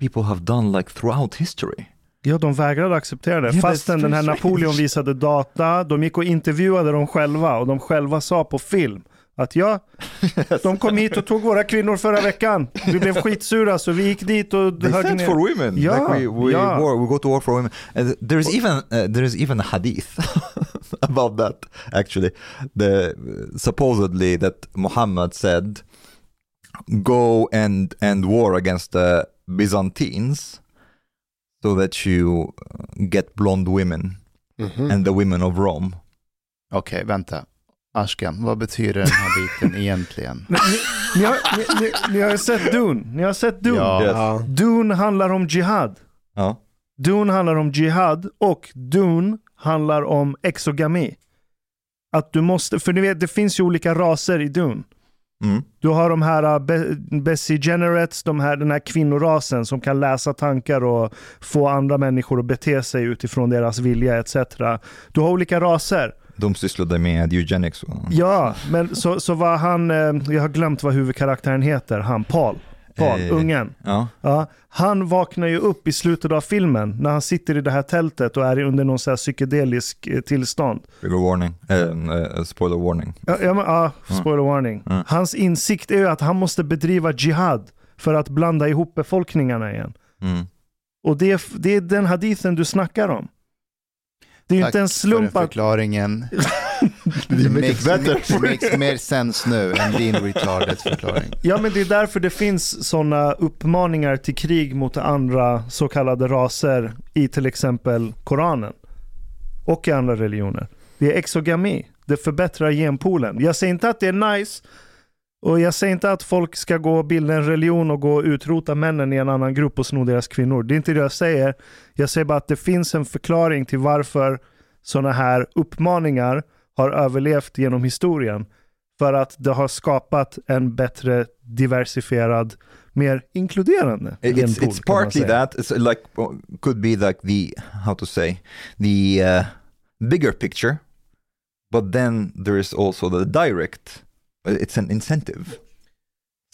people have done like throughout history. Ja, de vägrade acceptera det. Yeah, Fastän den här very Napoleon strange. visade data, de gick och intervjuade dem själva och de själva sa på film att ja, de kom hit och tog våra kvinnor förra veckan. Vi blev skitsura så vi gick dit och They högg ner. for women. Yeah, like we we, yeah. war, we go to war for women. And there's even uh, there's even a hadith about that actually. The supposedly that Muhammad said, "Go and and war against the Byzantines, so that you uh, get blonde women Mhm. and the women of Rome." Okej, vänta. Ashkan, vad betyder den här biten egentligen? Ni, ni, har, ni, ni, ni har sett Dune. Ni har sett Dune. Ja. Dune handlar om jihad. Ja. Dune handlar om jihad och Dune handlar om exogami. Att du måste, för ni vet det finns ju olika raser i Dune. Mm. Du har de här uh, Be- Bessie Generates, de här, den här kvinnorasen som kan läsa tankar och få andra människor att bete sig utifrån deras vilja etc. Du har olika raser. De sysslade med eugenics. Ja, men så, så var han, eh, jag har glömt vad huvudkaraktären heter, han Paul. Paul, Eh. ungen. Ja. Ja, han vaknar ju upp i slutet av filmen när han sitter i det här tältet och är under någon så här psykedelisk eh, tillstånd. Trigger warning. Uh, uh, spoiler warning. Ja, ja, men, ja spoiler warning. Mm. Hans insikt är ju att han måste bedriva jihad för att blanda ihop befolkningarna igen. Mm. Och det det är den hadithen du snackar om. Det är ju inte en för slump den att... förklaringen. Det makes, it makes mer sense nu än din retarded förklaring. Ja men det är därför det finns sådana uppmaningar till krig mot andra så kallade raser i till exempel Koranen. Och i andra religioner. Det är exogami. Det förbättrar genpoolen. Jag säger inte att det är nice. Och jag säger inte att folk ska gå och bilda en religion och gå och utrota männen i en annan grupp och sno deras kvinnor. Det är inte det jag säger. Jag säger bara att det finns en förklaring till varför sådana här uppmaningar har överlevt genom historien. För att det har skapat en bättre diversifierad, mer inkluderande It- It's, genpool, it's partly that. It's like uh, could be like the how to say the uh, bigger picture, but then there is also the direct. It's an incentive.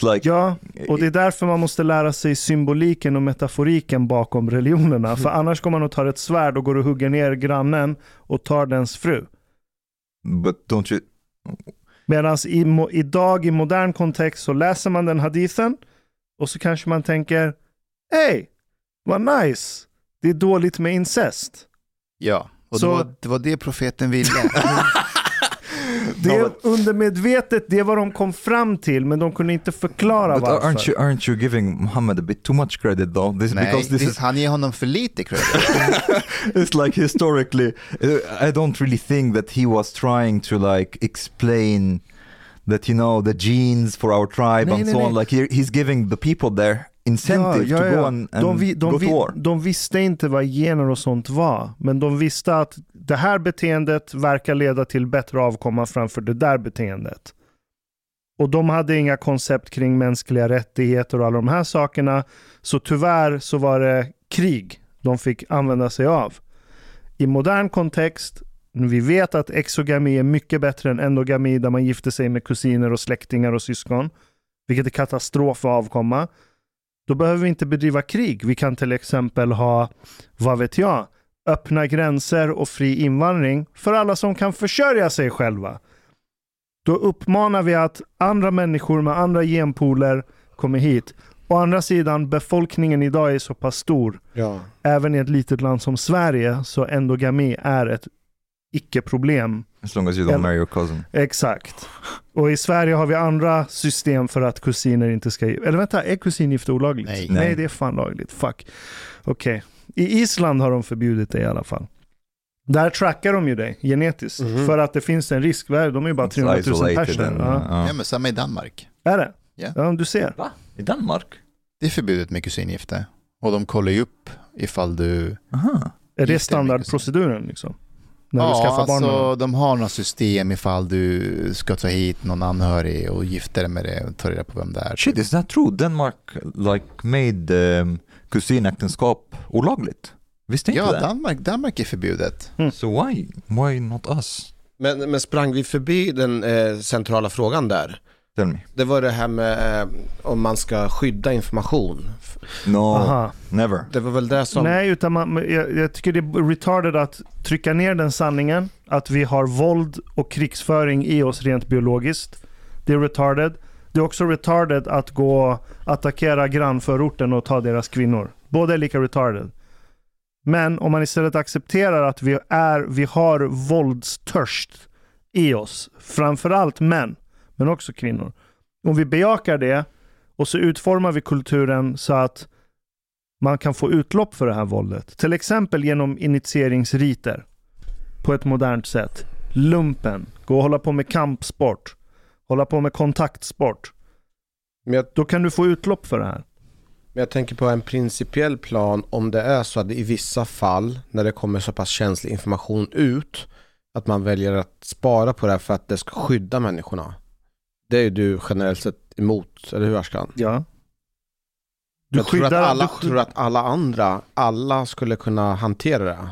Like Ja, och det är därför man måste lära sig symboliken och metaforiken bakom religionerna. För annars går man och tar ett svärd och går och hugger ner grannen och tar dens fru. but don't you? Medan i, idag i modern kontext så läser man den hadithen och så kanske man tänker Hej, vad nice. Det är dåligt med incest. Ja, och Så- det, var, det var det profeten ville. Det är undermedvetet, det är vad de kom fram till, men de kunde inte förklara But varför. aren't you aren't you giving Muhammad a bit too much credit though? This Nej, because this det- is han ger honom för lite credit. it's like historically uh, i don't really think that he was trying to like explain that you know the genes for our tribe Nej, and nej, so on nej. like he, he's giving the people there incentive to go and, and de, vi, go de, to vi, war de visste inte vad gener och sånt var, men de visste att det här beteendet verkar leda till bättre avkomma framför det där beteendet. Och de hade inga koncept kring mänskliga rättigheter och alla de här sakerna. Så tyvärr så var det krig de fick använda sig av. I modern kontext, vi vet att exogami är mycket bättre än endogami där man gifter sig med kusiner och släktingar och syskon. Vilket är katastrof för avkomma. Då behöver vi inte bedriva krig. Vi kan till exempel ha, vad vet jag, öppna gränser och fri invandring för alla som kan försörja sig själva. Då uppmanar vi att andra människor med andra genpooler kommer hit. Å andra sidan, befolkningen idag är så pass stor, Ja. även i ett litet land som Sverige, så endogami är ett icke-problem. As long as you don't marry your cousin Exakt. Och i Sverige har vi andra system för att kusiner inte ska... Eller vänta, är kusingifte olagligt? Nej. Nej, Nej. det är fan lagligt. Fuck. Okej. I Island har de förbjudit det i alla fall. Där trackar de ju dig genetiskt. Mhm. För att det finns en risk. De är ju bara 300 000 Isolated personer. Ja. ja. Ja, men samma i Danmark. Är det? Ja. Ja, du ser. Va? I Danmark? Det är förbjudet med kusingifte. Och de kollar ju upp ifall du... Aha. Är det, standardproceduren liksom? När du ja, skaffar barn med alltså dem? de har något system ifall du ska ta hit någon anhörig och gifta dig med det och ta reda på vem det är. Shit, is that true? Denmark like made um, kusinäktenskap olagligt? Visste inte Ja, det? Danmark, Danmark är förbjudet. So why? Why not us? Men, men sprang vi förbi den eh, centrala frågan där? Tell me. Det var det här med eh, om man ska skydda information. No, Aha. never. Det var väl det som... Nej, utan man, jag, jag tycker det är retarded att trycka ner den sanningen att vi har våld och krigsföring i oss rent biologiskt. Det är retarded. Det är också retarded att gå och attackera grannförorten och ta deras kvinnor. Båda är lika retarded. Men om man istället accepterar att vi, är, vi har våldstörst i oss, framförallt män, men också kvinnor. Om vi bejakar det och så utformar vi kulturen så att man kan få utlopp för det här våldet. Till exempel genom initieringsriter på ett modernt sätt. Lumpen, gå och hålla på med kampsport, hålla på med kontaktsport. Men jag, Då kan du få utlopp för det här. men jag tänker på en principiell plan om det är så att i vissa fall när det kommer så pass känslig information ut att man väljer att spara på det här för att det ska skydda människorna. Det är du generellt sett emot, eller hur Ashkan? Ja. Du jag tror, att skyddar, alla, tror att alla andra, alla skulle kunna hantera det.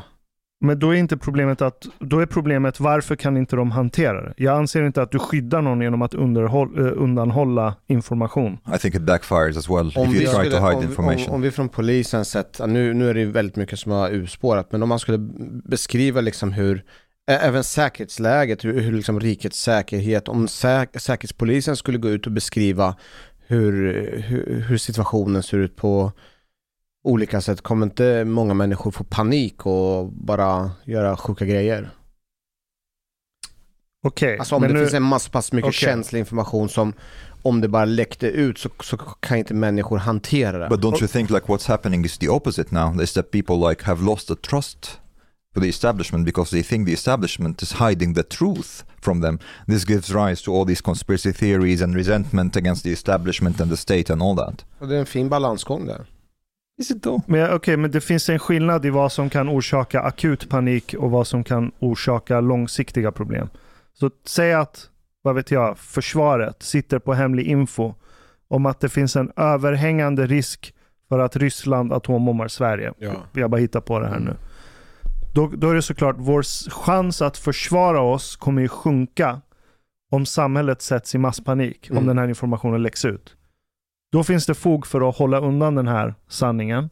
Men då är inte problemet att, då är problemet varför kan inte de hantera det? Jag anser inte att du skyddar någon genom att underhåll, eh, undanhålla information. I think it backfires as well Om if vi, you try skulle, to hide om, information. om, om vi från polisen sett, nu, nu är det ju väldigt mycket som har urspårat, men om man skulle beskriva liksom hur, även säkerhetsläget, hur, hur liksom rikets säkerhet, om säk, säkerhetspolisen skulle gå ut och beskriva hur, hur, hur situationen ser ut på olika sätt, kommer inte många människor få panik och bara göra sjuka grejer? Okej, Alltså om men det nu, finns en massa pass mycket Okej. känslig information som om det bara läckte ut så, så kan inte människor hantera det. But don't you think like what's happening is the opposite now? Is that people like have lost the trust for the establishment because they think the establishment is hiding the truth from them. This gives rise to all these conspiracy theories and resentment against the establishment and the state and all that. Och det är en fin balansgång där. Is it though? men, okej, men det finns en skillnad i vad som kan orsaka akut panik och vad som kan orsaka långsiktiga problem. Så säg att, vad vet jag, försvaret sitter på hemlig info om att det finns en överhängande risk för att Ryssland atombombar Sverige. Ja. Jag bara hittar på det här nu. Då, då är det såklart vår chans att försvara oss kommer ju sjunka om samhället sätts i masspanik, om Mm. den här informationen läcks ut. Då finns det fog för att hålla undan den här sanningen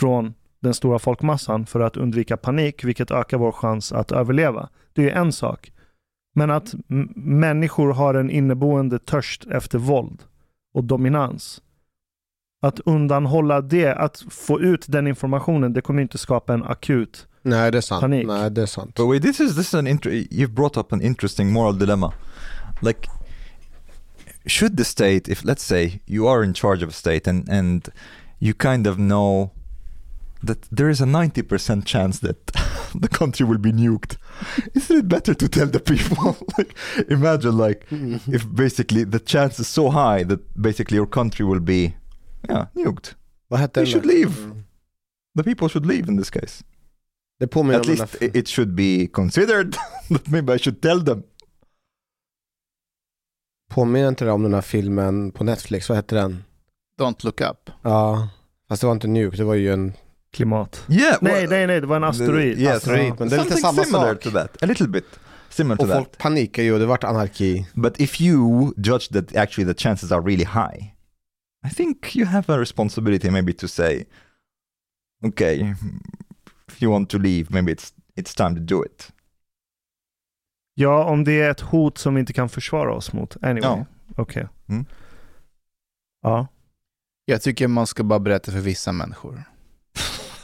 från den stora folkmassan för att undvika panik, vilket ökar vår chans att överleva. Det är en sak. Men att människor har en inneboende törst efter våld och dominans. Att undanhålla det, att få ut den informationen, det kommer inte skapa en akut. Nej, det är sant. Panik. Nej, det är sant. But wait, this is this is an inter- you've brought up an interesting moral dilemma. Like, should the state, if let's say you are in charge of a state and and you kind of know that there is a ninety percent chance that the country will be nuked, isn't it better to tell the people? like, imagine like if basically the chance is so high that basically your country will be, yeah, nuked. Vad hette They den should leave. Mm. The people should leave in this case. Det påminner At om den least i- it should be considered that maybe I should tell them. Påminner inte det om den här filmen på Netflix? Vad hette den? Don't look up. Ja, fast det var inte Nuke, det var ju en... Klimat. Yeah. Nej, nej, nej, det var en asteroid. Yes, Asteroid, men det är lite Something samma similar sak. to that. A little bit similar to Och that. folk panikar ju och det vart anarki. But if you judge that actually the chances are really high, I think you have a responsibility maybe to say, okay, if you want to leave, maybe it's it's time to do it. Ja, om det är ett hot som vi inte kan försvara oss mot. Anyway. Ja. Okej. Mm. Ja. Jag tycker man ska bara berätta för vissa människor.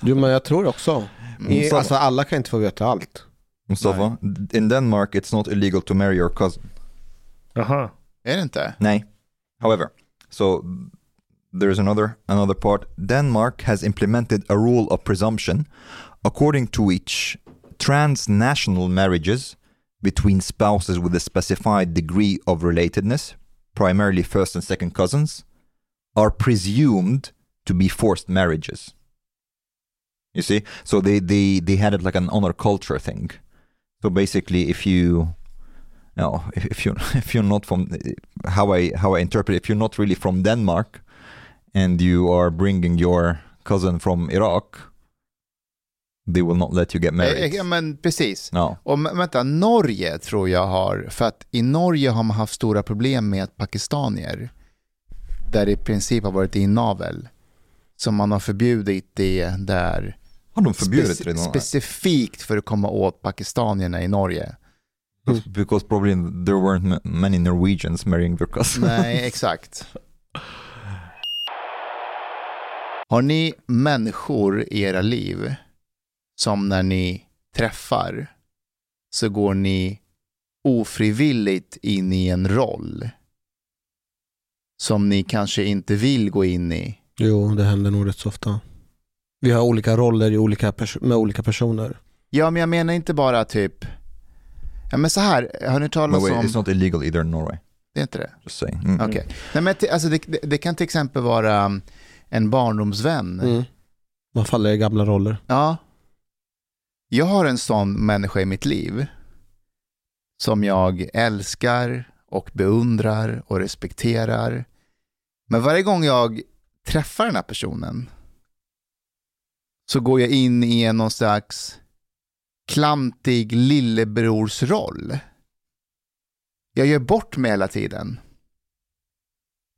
Jo, men jag tror också. I, Så- alltså alla kan inte få veta allt. Mustafa, in Denmark it's not illegal to marry your cousin. Jaha. Är det inte? Nay. However, so there's another another part. Denmark has implemented a rule of presumption according to which transnational marriages between spouses with a specified degree of relatedness, primarily first and second cousins, are presumed to be forced marriages. You see, so they they they had it like an honor culture thing. So basically, if you no, if, you if you're not from how I how I interpret if you're not really from Denmark and you are bringing your cousin from Iraq, they will not let you get Eh, married. Ja, men precis. No. Och vänta, Norge tror jag har, för att i Norge har man haft stora problem med pakistanier, där det i princip har varit inavel. Så man har förbjudit det där Har de förbjudit speci- redan? specifikt för att komma åt pakistanierna i Norge. Because probably there weren't ma- many Norwegians marrying their cousins. Nej, exakt. Har ni människor i era liv som när ni träffar så går ni ofrivilligt in i en roll som ni kanske inte vill gå in i? Jo, det händer nog rätt så ofta. Vi har olika roller i olika med olika personer. Ja, men jag menar inte bara typ, ja men så här, har ni talat om, it's not illegal either in Norway. det är inte det? Just saying. Mm. Okej. Nej, men alltså det, det, det kan till exempel vara um, en barndomsvän. Mm. Man faller i gamla roller. Ja. Jag har en sån människa i mitt liv som jag älskar och beundrar och respekterar. Men varje gång jag träffar den här personen så går jag in i en någon slags klantig lillebrorsroll. Jag gör bort mig hela tiden.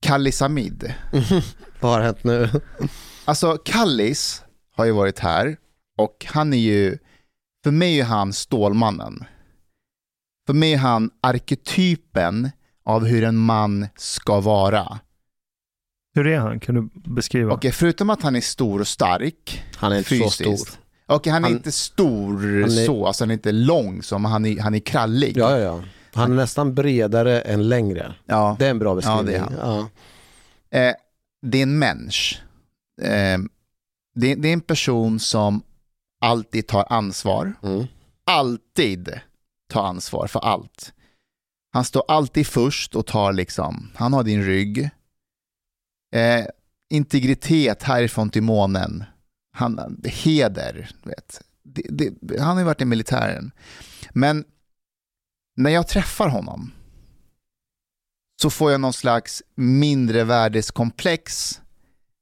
Kallis Hamid. Vad har hänt nu? Alltså Kallis har ju varit här och han är ju, för mig är han Stålmannen. För mig är han arketypen av hur en man ska vara. Hur är han? Kan du beskriva? Okej, förutom att han är stor och stark, Han är inte fysiskt. så stor. Okej, han är Han- inte stor Han är- så, alltså han är inte lång som, han är, han är krallig. Ja, ja, ja. Han är nästan bredare än längre. Ja. Det är en bra beskrivning. det är han. Ja. Eh, det är en människa. Eh, det, det är en person som alltid tar ansvar. Mm. alltid ta ansvar för allt. Han står alltid först och tar liksom, han har din rygg. Eh, integritet härifrån till månen. Han, heder, vet. Det, det, han har ju varit i militären. Men när jag träffar honom så får jag någon slags mindrevärdeskomplex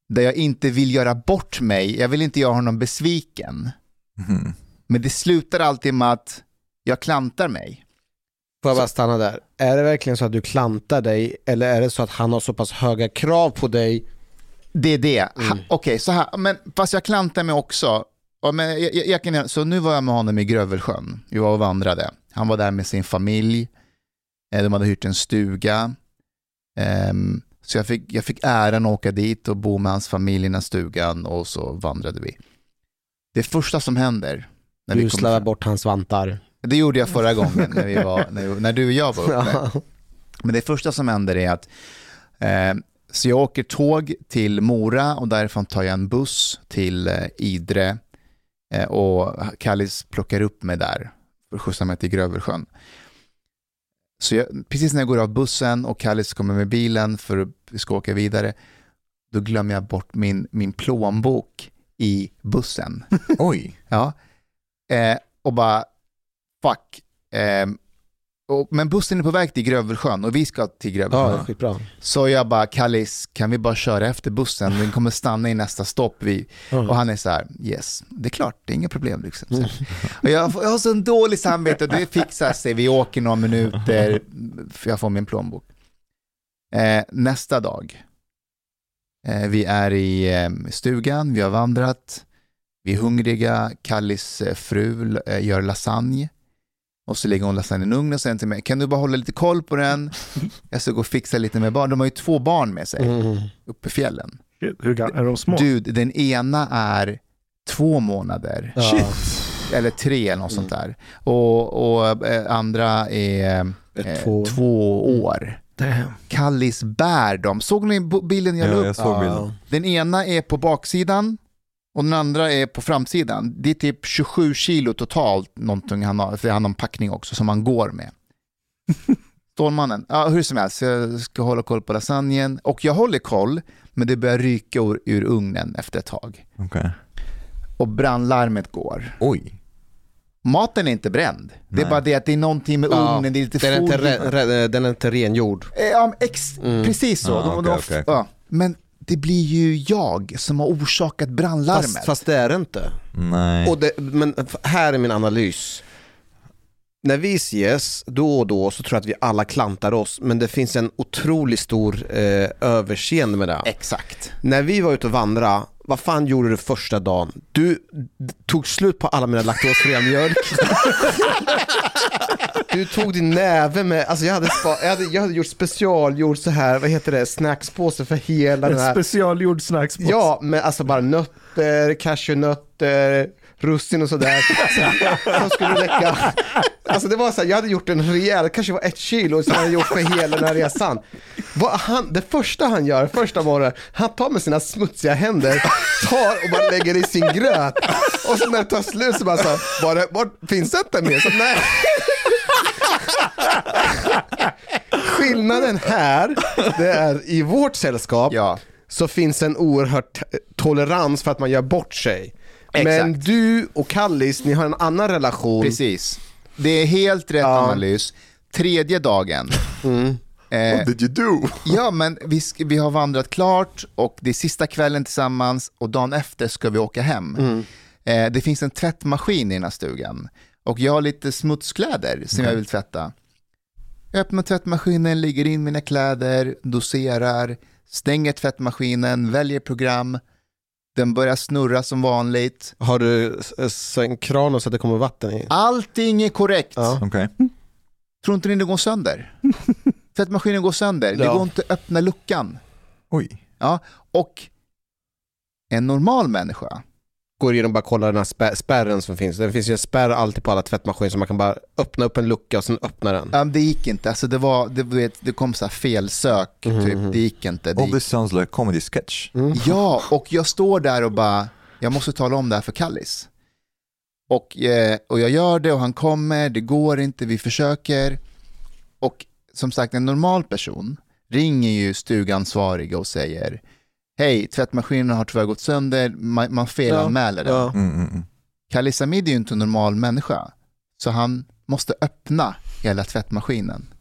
där jag inte vill göra bort mig. Jag vill inte göra honom besviken. Mhm. Men det slutar alltid med att jag klantar mig. Får jag bara stanna där? Är det verkligen så att du klantar dig eller är det så att han har så pass höga krav på dig? Det är det. Mm. Okej, så här. Men fast jag klantar mig också. Men jag, jag, jag så nu var jag med honom i Grövelsjön. Vi var och vandrade. Han var där med sin familj. Eh, De hade hyrt en stuga. Ehm, så jag fick, jag fick äran att åka dit och bo med hans familj i den stugan och så vandrade vi. Det första som händer när Du slarvar bort hans vantar. Det gjorde jag förra gången när, vi var, när, när du och jag var uppe. Ja. Men det första som händer är att eh, så jag åker tåg till Mora och därifrån tar jag en buss till eh, Idre eh, och Kallis plockar upp mig där för att skjutsa mig till Grövelsjön. Så jag, precis när jag går av bussen och Kallis kommer med bilen för att vi ska åka vidare, då glömmer jag bort min, min plånbok i bussen. Oj. Ja. Eh, och bara, fuck. Eh, och, men bussen är på väg till Grövelsjön och vi ska till Ja, Grövelsjön. skitbra. Så jag bara, Kallis, kan vi bara köra efter bussen? Den kommer stanna i nästa stopp. Vi, och han är så här, yes, det är klart, det är inga problem. Liksom. Här. Och jag, jag har så en dålig samvete, det fixar sig, vi åker några minuter, jag får min plånbok. Eh, nästa dag, eh, vi är i eh, stugan, vi har vandrat, vi är hungriga, Kallis eh, fru eh, gör lasagne. Och så lägger hon lasagnen i ugnen och säger till mig, kan du bara hålla lite koll på den? Jag ska gå och fixa lite med barn. De har ju två barn med sig Mm. uppe i fjällen. Hur ga- är de små? Dude, den ena är två månader. Ja. Eller tre eller något sånt där. Och, och eh, andra är eh, Två. två. år. Damn. Kallis bär dem. Såg ni bilden jag la Ja, upp? jag såg bilden. Ja. Den ena är på baksidan Och den andra är på framsidan. Det är typ 27 kilo totalt, någonting han har, för han har en packning också som han går med. Stålmannen, ja hur som helst, jag ska hålla koll på lasagnen. Och jag håller koll, men det börjar ryka ur, ur ugnen efter ett tag. Okej. Och brandlarmet går. Oj. Maten är inte bränd. Det är Nej. bara det att det är någonting med Ja, ugnen, det är lite den, är inte re, re, den är inte rengjord. Eh, Ja, ex, precis så. De- de- okej, okej. ja. Men det blir ju jag som har orsakat brandlarmet. Fast, fast det är det inte. Nej. Och det, men här är min analys. När vi ses då och då så tror jag att vi alla klantar oss, men det finns en otroligt stor eh, överseende med det. Exakt. När vi var ute och vandra, vad fan gjorde du första dagen? Du tog slut på alla mina laktosfria mjölk. Du tog din näve med, alltså jag hade, spa, jag hade, jag hade gjort specialgjord så här, vad heter det, snackspåse för hela den En här specialgjord snackspåse. Ja, med alltså bara nötter, cashewnötter, russin och sådär. Som skulle räcka. Alltså det var så här, jag hade gjort en rejäl, kanske var ett kilo som jag hade gjort för hela den här resan. Vad han, det första han gör, första morgonen, han tar med sina smutsiga händer, tar och bara lägger i sin gröt. Och så när det tar slut så bara så, var det, var, finns det inte mer? Så nej. Skillnaden här, det är i vårt sällskap Ja. så finns en oerhört tolerans för att man gör bort sig. Men Exakt. du och Kallis, ni har en annan relation. Precis. Det är helt rätt Ja. analys. Tredje dagen. Eh, did you do? ja, men vi, sk- vi har vandrat klart och det är sista kvällen tillsammans och dagen efter ska vi åka hem. Eh, det finns en tvättmaskin i den här stugan och jag har lite smutskläder som jag vill tvätta. Jag öppnar tvättmaskinen, lägger in mina kläder, doserar, stänger tvättmaskinen, väljer program. Den börjar snurra som vanligt. Har du en kran så att det kommer vatten i? Allting är korrekt. Ja. Okej. Tror inte ni det går sönder? Tvättmaskinen går sönder, det Ja. går inte att öppna luckan. Oj. Ja, och en normal människa, Går igenom och bara kollar den här spär, spärren som finns. Det finns ju en spärr alltid på alla tvättmaskiner så man kan bara öppna upp en lucka och sen öppna den. ja, det gick inte. Alltså det, var, det, vet, det kom så här felsök, typ. det gick inte. Det All gick. this sounds like comedy sketch. Ja, och jag står där och bara, jag måste tala om det här för Kallis. Och, eh, och jag gör det och han kommer, det går inte, vi försöker. Och som sagt, en normal person ringer ju stugansvariga och säger Hej, tvättmaskinen har tyvärr gått sönder, man, man felanmäler den. Ja. Mm, mm, mm. Kallis Hamid är ju inte en normal människa, så han måste öppna hela tvättmaskinen.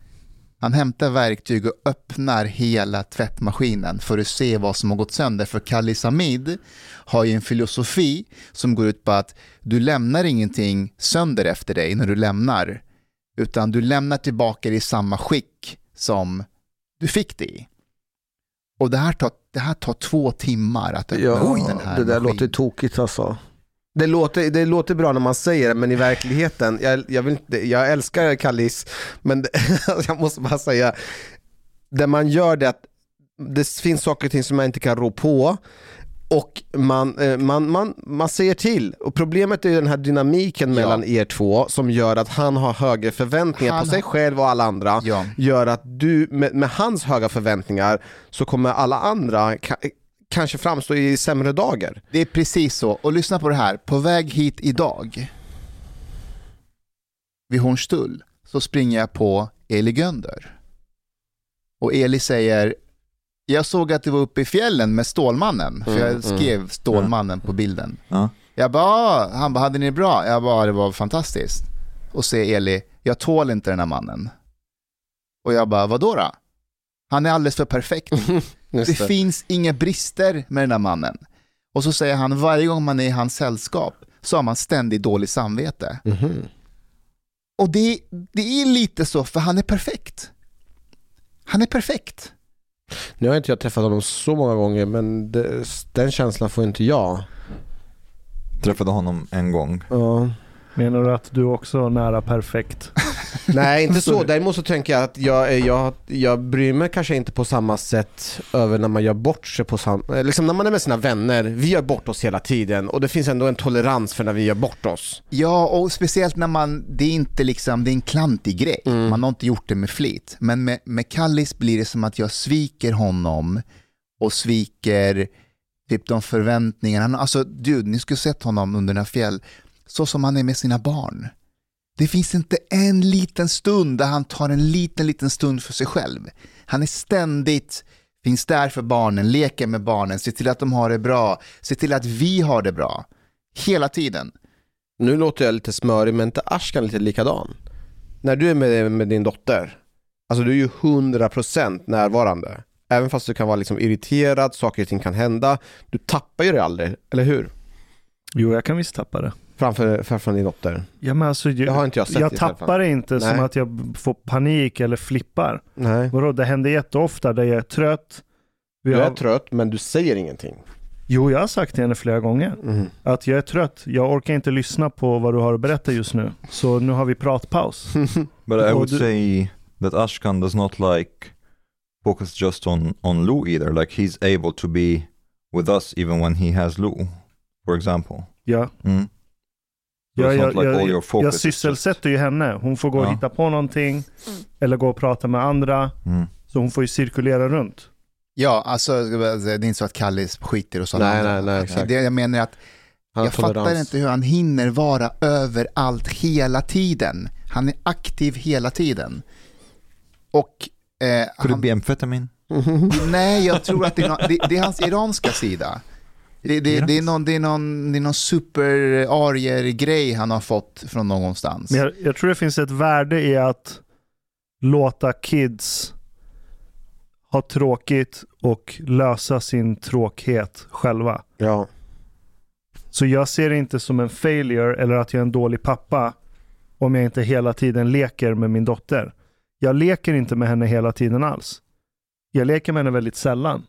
Han hämtar verktyg och öppnar hela tvättmaskinen för att se vad som har gått sönder. För Kallis Hamid har ju en filosofi som går ut på att du lämnar ingenting sönder efter dig när du lämnar, utan du lämnar tillbaka det i samma skick som du fick det i. Och det här tar, det här tar två timmar att öppna Ja, upp den här det där maskinen. låter tokigt alltså. Det låter, det låter bra när man säger det, men i verkligheten, jag, jag, vill inte, jag älskar Kallis, men det, jag måste bara säga, det man gör det att det finns saker och ting som man inte kan rå på och man, eh, man, man, man säger till. Och problemet är den här dynamiken Ja. mellan er två som gör att han har högre förväntningar Han på sig själv och alla andra. Ja. Gör att du, med, med hans höga förväntningar, så kommer alla andra ka, kanske framstå i sämre dagar. Det är precis så. Och lyssna på det här. På väg hit idag, vid Hornstull, så springer jag på Eli Gönder. Och Eli säger, jag såg att du var uppe i fjällen med Stålmannen, för Mm, jag skrev Stålmannen på bilden. Ja. Jag bara, "Ah." han bara, hade ni det bra? Jag bara, det var fantastiskt. Och säger Eli, jag tål inte den här mannen. Och jag bara, vadå då? Han är alldeles för perfekt. Det finns inga brister med den här mannen. Och så säger han, varje gång man är i hans sällskap så har man ständigt dåligt samvete. Mhm. Och det, det är lite så, för han är perfekt. Han är perfekt. Nu har inte jag träffat honom så många gånger men det, den känslan får inte jag. Träffade honom en gång. Ja. Menar du att du också är nära perfekt? Nej inte så, däremot så tänker jag att jag, jag, jag bryr mig kanske inte på samma sätt över när man gör bort sig på samma, liksom när man är med sina vänner, vi gör bort oss hela tiden och det finns ändå en tolerans för när vi gör bort oss. Ja, och speciellt när man, det är inte liksom, det är en klantig grej. Man har inte gjort det med flit. Men med, med Kallis blir det som att jag sviker honom och sviker Typ de förväntningarna. Alltså, dude, ni skulle sett honom under den här fjäll. Så som han är med sina barn. Det finns inte en liten stund där han tar en liten, liten stund för sig själv. Han är ständigt, finns där för barnen, leker med barnen, ser till att de har det bra, ser till att vi har det bra. Hela tiden. Nu låter jag lite smörig, men inte Ashkan lite likadan? När du är med, med din dotter, alltså du är ju 100% närvarande. Även fast du kan vara liksom irriterad, saker och ting kan hända. Du tappar ju det aldrig, eller hur? Jo, jag kan visst tappa det. Framför, framför din dotter. Ja, men alltså, jag, Det har inte jag sett jag tappar det inte som Nej. att jag får panik eller flippar. Nej. Vadå, det händer jätteofta där jag är trött. Vi Du har, är trött, men du säger ingenting. Jo, jag har sagt till henne flera gånger Mhm. att jag är trött. Jag orkar inte lyssna på vad du har att berätta just nu. Så nu har vi pratpaus. But I Oh, would do- say that Ashkan does not like focus just on on Lou either. Like he's able to be with us even when he has Lou, for example. Ja, Mm. Jag, jag, like all your jag, focus jag sysselsätter ju henne. Hon får gå och Ja. hitta på någonting eller gå och prata med andra. Mm. Så hon får ju cirkulera runt. Ja, alltså det är inte så att Kalle skiter och så. Nej, nej, nej, exakt. Det jag menar är att Han jag fattar inte hur han hinner vara överallt hela tiden. Han är aktiv hela tiden. Och eh, Could han, it be amphetamine? nej, jag tror att det är, det är hans iranska sida. Det, det, det, är någon, det är någon, det är någon super-arier-grej han har fått från någonstans. Men jag, jag tror det finns ett värde i att låta kids ha tråkigt och lösa sin tråkighet själva. Ja. Så jag ser det inte som en failure eller att jag är en dålig pappa om jag inte hela tiden leker med min dotter. Jag leker inte med henne hela tiden alls. Jag leker med henne väldigt sällan.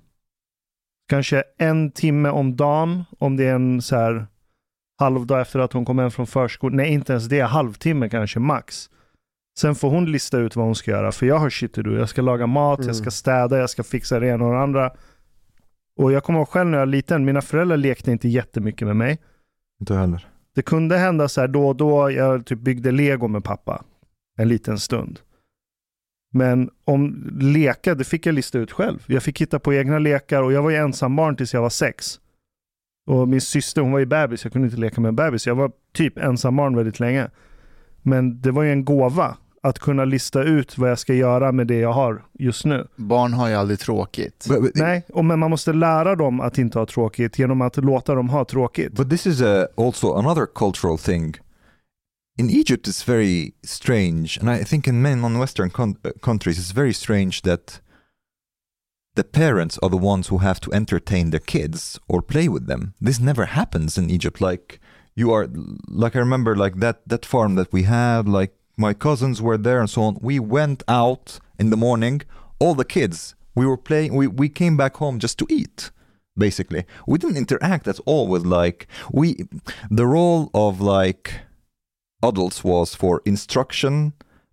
Kanske en timme om dagen om det är en så här halvdag efter att hon kom hem från förskolan. Nej, inte ens det. Halvtimme kanske max. Sen får hon lista ut vad hon ska göra. För jag har shit do. Jag ska laga mat, jag ska städa, jag ska fixa det ena och det andra. Och jag kommer ihåg själv när jag var liten, mina föräldrar lekte inte jättemycket med mig. Inte heller. Det kunde hända så här då och då, jag typ byggde lego med pappa en liten stund. Men om leka, det fick jag lista ut själv. Jag fick hitta på egna lekar och jag var ju ensambarn tills jag var sex. Och min syster, hon var ju bebis, jag kunde inte leka med en bebis. Jag var typ ensambarn väldigt länge. Men det var ju en gåva att kunna lista ut vad jag ska göra med det jag har just nu. Barn har ju aldrig tråkigt. But, but, Nej, och men man måste lära dem att inte ha tråkigt genom att låta dem ha tråkigt. but this is uh, also another cultural thing. In Egypt, it's very strange, and I think in many non-Western con- uh, countries, it's very strange that the parents are the ones who have to entertain their kids or play with them. This never happens in Egypt. Like you are, like I remember, like that that farm that we had. Like my cousins were there and so on. We went out in the morning. All the kids, we were playing. We we came back home just to eat basically. We didn't interact at all with like we the role of like adults was for instruction,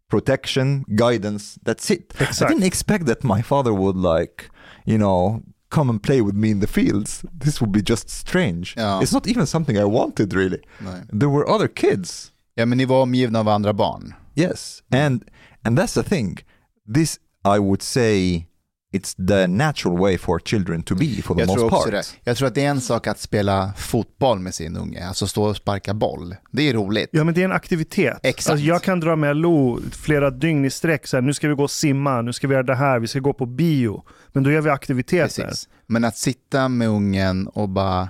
protection, guidance. That's it. Exakt. I didn't expect that my father would like, you know, come and play with me in the fields. This would be just strange. Ja. It's not even something I wanted really. Nej. There were other kids. Ja, men ni var omgivna av andra barn. Yes. And and that's the thing. This I would say it's the natural way for children to be for the Jag most tror också part. det. Jag tror att det är en sak att spela fotboll med sin unge, alltså stå och sparka boll. Det är roligt. Ja men det är en aktivitet. Exakt. Alltså, jag kan dra med Lo flera dygn i sträck. Så här, nu ska vi gå och simma, nu ska vi göra det här, vi ska gå på bio. Men då gör vi aktiviteter. Precis. Men att sitta med ungen och bara,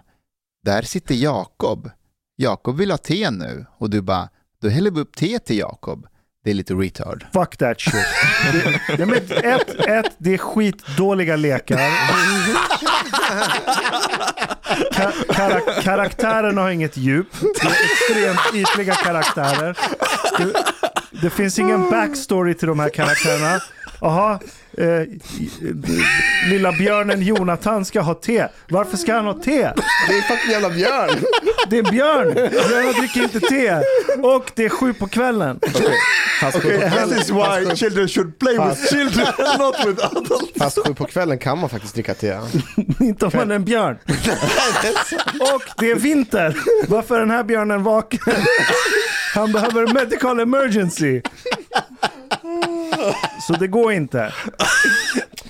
där sitter Jakob. Jakob vill ha te nu. Och du bara, då häller vi upp te till Jakob. Det är lite retard. Fuck that shit. det, ja, men ett, ett, det är skitdåliga lekar. Ka karak karaktärerna har inget djup. Det är extremt ytliga karaktärer. Det, det finns ingen backstory till de här karaktärerna. Aha, eh, lilla björnen Jonathan ska ha te. Varför ska han ha te? Det är fucking jävla björn! Det är björn. Björnar dricker inte te. Och det är sju på kvällen. Fast, sju, på kvällen, This is why children should play with children not with adults. fast sju på kvällen kan man faktiskt dricka te. Inte om man är en björn. Och det är vinter. Varför är den här björnen vaken? Han behöver medical emergency. Så det går inte.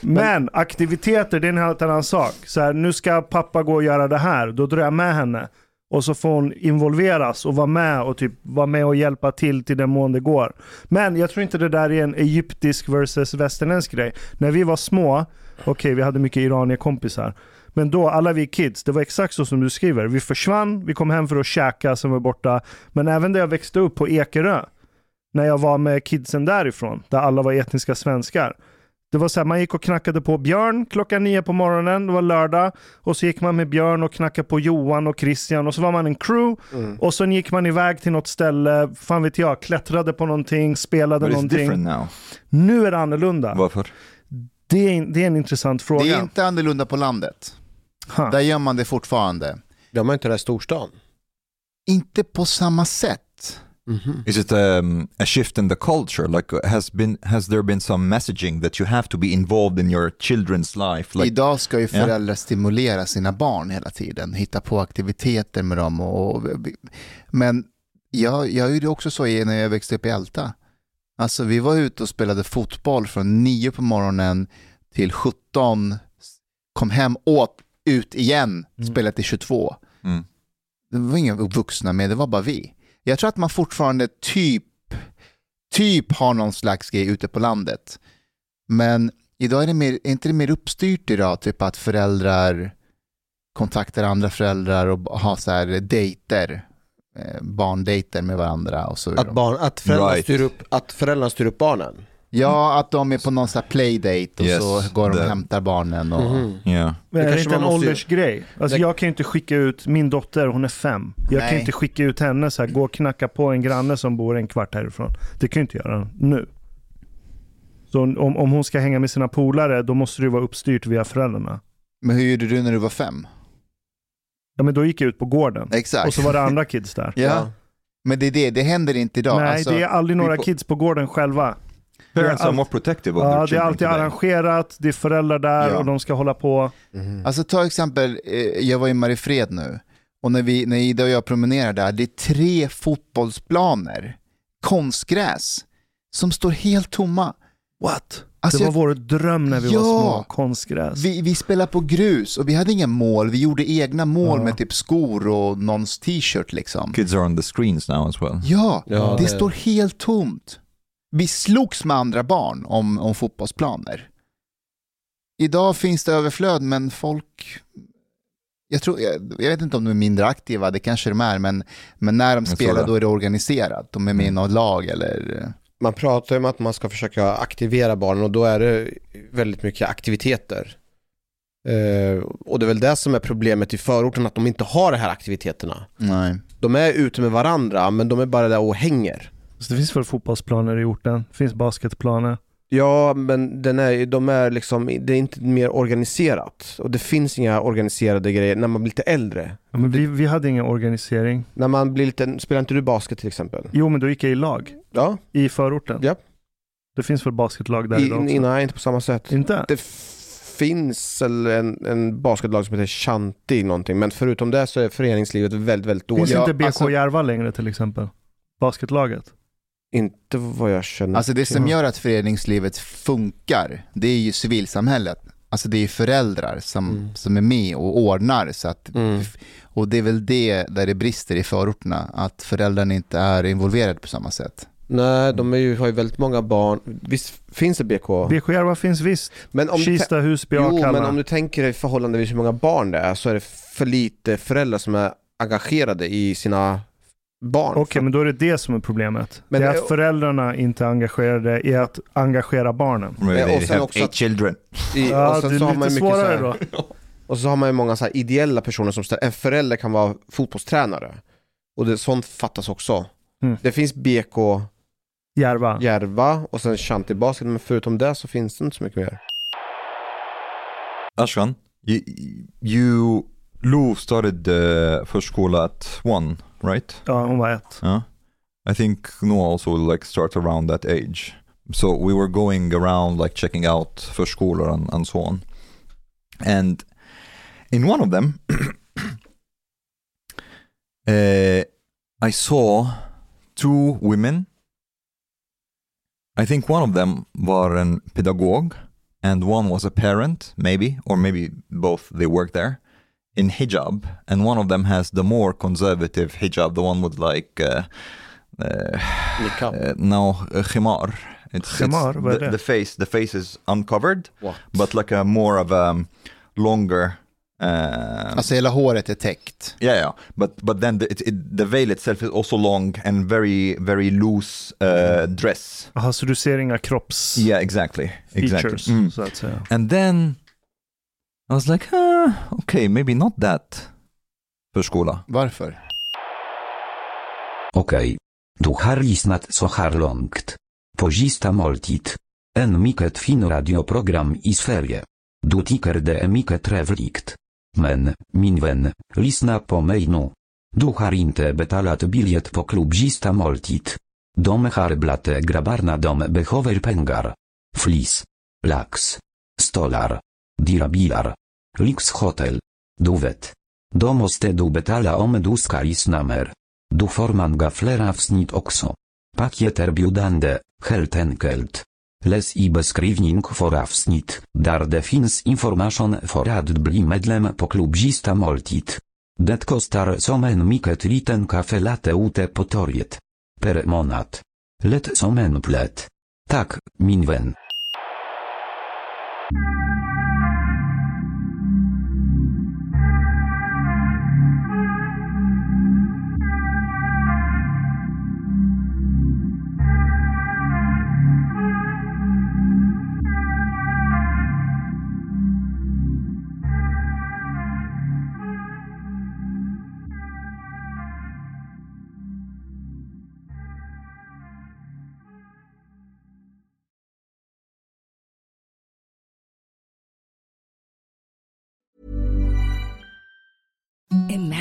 Men aktiviteter, det är en helt annan sak. Så här, nu ska pappa gå och göra det här, då drar jag med henne. Och så får hon involveras och vara med och typ vara med och hjälpa till till den mån det går. Men jag tror inte det där är en egyptisk versus västerländsk grej. När vi var små, okej vi hade mycket iranier-kompisar. Men då, alla vi kids, det var exakt så som du skriver. Vi försvann, vi kom hem för att käka, sen var vi borta. Men även där jag växte upp på Ekerö, när jag var med kidsen därifrån, där alla var etniska svenskar. Det var så här, man gick och knackade på Björn klockan nio på morgonen, det var lördag. Och så gick man med Björn och knackade på Johan och Christian och så var man en crew. Och sen gick man iväg till något ställe, fan vet jag, klättrade på någonting, spelade But någonting. different now. Nu är det annorlunda. Varför? Det är, det är en intressant fråga. Det är inte annorlunda på landet. Ha. Där gör man det fortfarande. Gör man inte det i storstan? Inte på samma sätt. Is it um, a shift in the culture? Like, has been has there been some messaging that you have to be involved in your children's life? Like, Idag ska ju föräldrar stimulera sina barn hela tiden, hitta på aktiviteter med dem. Och, och, men jag, jag gjorde också så när jag växte upp i Älta. Alltså vi var ute och spelade fotboll från 9 på morgonen till 17, kom hem, åt, ut igen, spelade till 22. Mm. Det var inga vuxna med, det var bara vi. Jag tror att man fortfarande typ, typ har någon slags grej ute på landet. Men idag är det mer, är inte det mer uppstyrt idag, typ att föräldrar kontaktar andra föräldrar och har så här dejter, eh, barndejter med varandra och så. Att, barn, att, föräldrarna Right. styr upp, att föräldrarna styr upp barnen? Ja, att de är på någon sån här playdate och Yes, så går de och hämtar barnen. Och... yeah. Men är det inte en måste ju- åldersgrej? Alltså Det- jag kan ju inte skicka ut, min dotter hon är fem. Jag kan Nej. ju inte skicka ut henne så här, gå och knacka på en granne som bor en kvart härifrån. Det kan jag inte göra nu. Så om, om hon ska hänga med sina polare, då måste det vara uppstyrt via föräldrarna. Men hur gjorde du när du var fem? Ja men då gick jag ut på gården. Exakt. Och så var det andra kids där. Ja. Men det är det, det händer inte idag. Nej, Alltså, det är aldrig några vi- kids på gården själva. Parents are more protective of Ja, their det är alltid today. arrangerat, det är föräldrar där Ja. och de ska hålla på. Alltså ta exempel, eh, jag var i Mariefred nu och när, vi, när Ida och jag promenerar där, det är tre fotbollsplaner, konstgräs, som står helt tomma. What? Alltså, det var jag- vår dröm när vi Ja. var små, konstgräs. Vi, vi spelar på grus och vi hade inga mål, vi gjorde egna mål Ja. med typ skor och någons t-shirt liksom. Kids are on the screens now as well. Ja, Ja, det det- står helt tomt. Vi slogs med andra barn om, om fotbollsplaner. Idag finns det överflöd men folk, jag, tror, jag, jag vet inte om de är mindre aktiva, det kanske de är, men, men när de spelar då är det organiserat. De är med i något lag eller... Man pratar ju om att man ska försöka aktivera barnen och då är det väldigt mycket aktiviteter. Eh, och det är väl det som är problemet i förorten, att de inte har de här aktiviteterna. Nej. De är ute med varandra, men de är bara där och hänger. Så det finns väl fotbollsplaner i orten, det finns basketplaner. Ja, men den är, de är liksom, det är inte mer organiserat. Och det finns inga organiserade grejer när man blir lite äldre. Ja, men vi, vi hade ingen organisering. När man blir lite, spelar inte du basket till exempel? Jo men då gick jag i lag, Ja, i förorten. Ja. Det finns väl basketlag där I, idag också? nej inte på samma sätt. Inte? Det finns en, en basketlag som heter Shanti någonting, men förutom det så är föreningslivet väldigt, väldigt Finns dåligt. Ja, inte BK alltså- Järva längre till exempel? Basketlaget? Inte vad jag känner Alltså det som gör att föreningslivet funkar, det är ju civilsamhället. Alltså det är föräldrar som, Mm. som är med och ordnar. Så att, Mm. Och det är väl det där det brister i förorterna, att föräldrarna inte är involverade på samma sätt. Nej, de är ju, har ju väldigt många barn. Visst finns det BK? BK Järva finns visst. Men om, du Kista, Husby, jo, Akalla. men om du tänker dig förhållandevis hur många barn det är så är det för lite föräldrar som är engagerade i sina barn. Okej, men då är det det som är problemet. Men det är det- att föräldrarna inte är engagerade i att engagera barnen. Ja, och sen have också eight att- children. I, Ja, och sen det är så har lite man så svårare här, då. Och så har man ju många så här ideella personer som ställer, en förälder kan vara fotbollstränare. Och det, sånt fattas också. Mm. Det finns BK Järva. Järva och sen Shanti Basket, men förutom det så finns det inte så mycket mer. Ashkan, you, you Lou started uh, förskola at one, right? Ja, hon var ett. Yeah. I think Noah also like start around that age. So we were going around like checking out förskolor and, and so on. And in one of them, uh, I saw two women. I think one of them var en pedagog and one was a parent, maybe, or maybe both, they work there, in hijab, and one of them has the more conservative hijab, the one with like, uh, uh, uh, no, uh, khimar. It's, Khimar, är the, the face, the face is uncovered, What? but like a more of a um, longer. Uh, Alltså hela håret är täckt. yeah, yeah, but but then the, it, it, the veil itself is also long and very very loose uh, dress. Jaha, så du ser inga kropps Yeah, exactly, exactly. features, Mm. så att säga. And then I was like, ah, okay, maybe not that förskola. Varför? Okej. Du har lyssnat så här långt. På sista måltid. En mycket fin radioprogram i Sverige. Du tycker det är mycket trevligt. Men, min vän, lyssna på mig nu. Du har inte betalat biljett på klubb sista måltid. De har blatte grabbarna de behöver pengar. Flis. Lax. Stolar. Dyra Lix Lyxhotell. Du vet. Då måste du betala om du ska lyssna mer. Du får gaflera fler avsnitt också. biudande, heltenkelt. helt enkelt. Läs i beskrivning för avsnitt, där det finns information för att bli medlem på klubzista måltid. Det kostar som en mycket liten kaffelatte ute på torget. Per månad. Lätt som en plätt. Tack,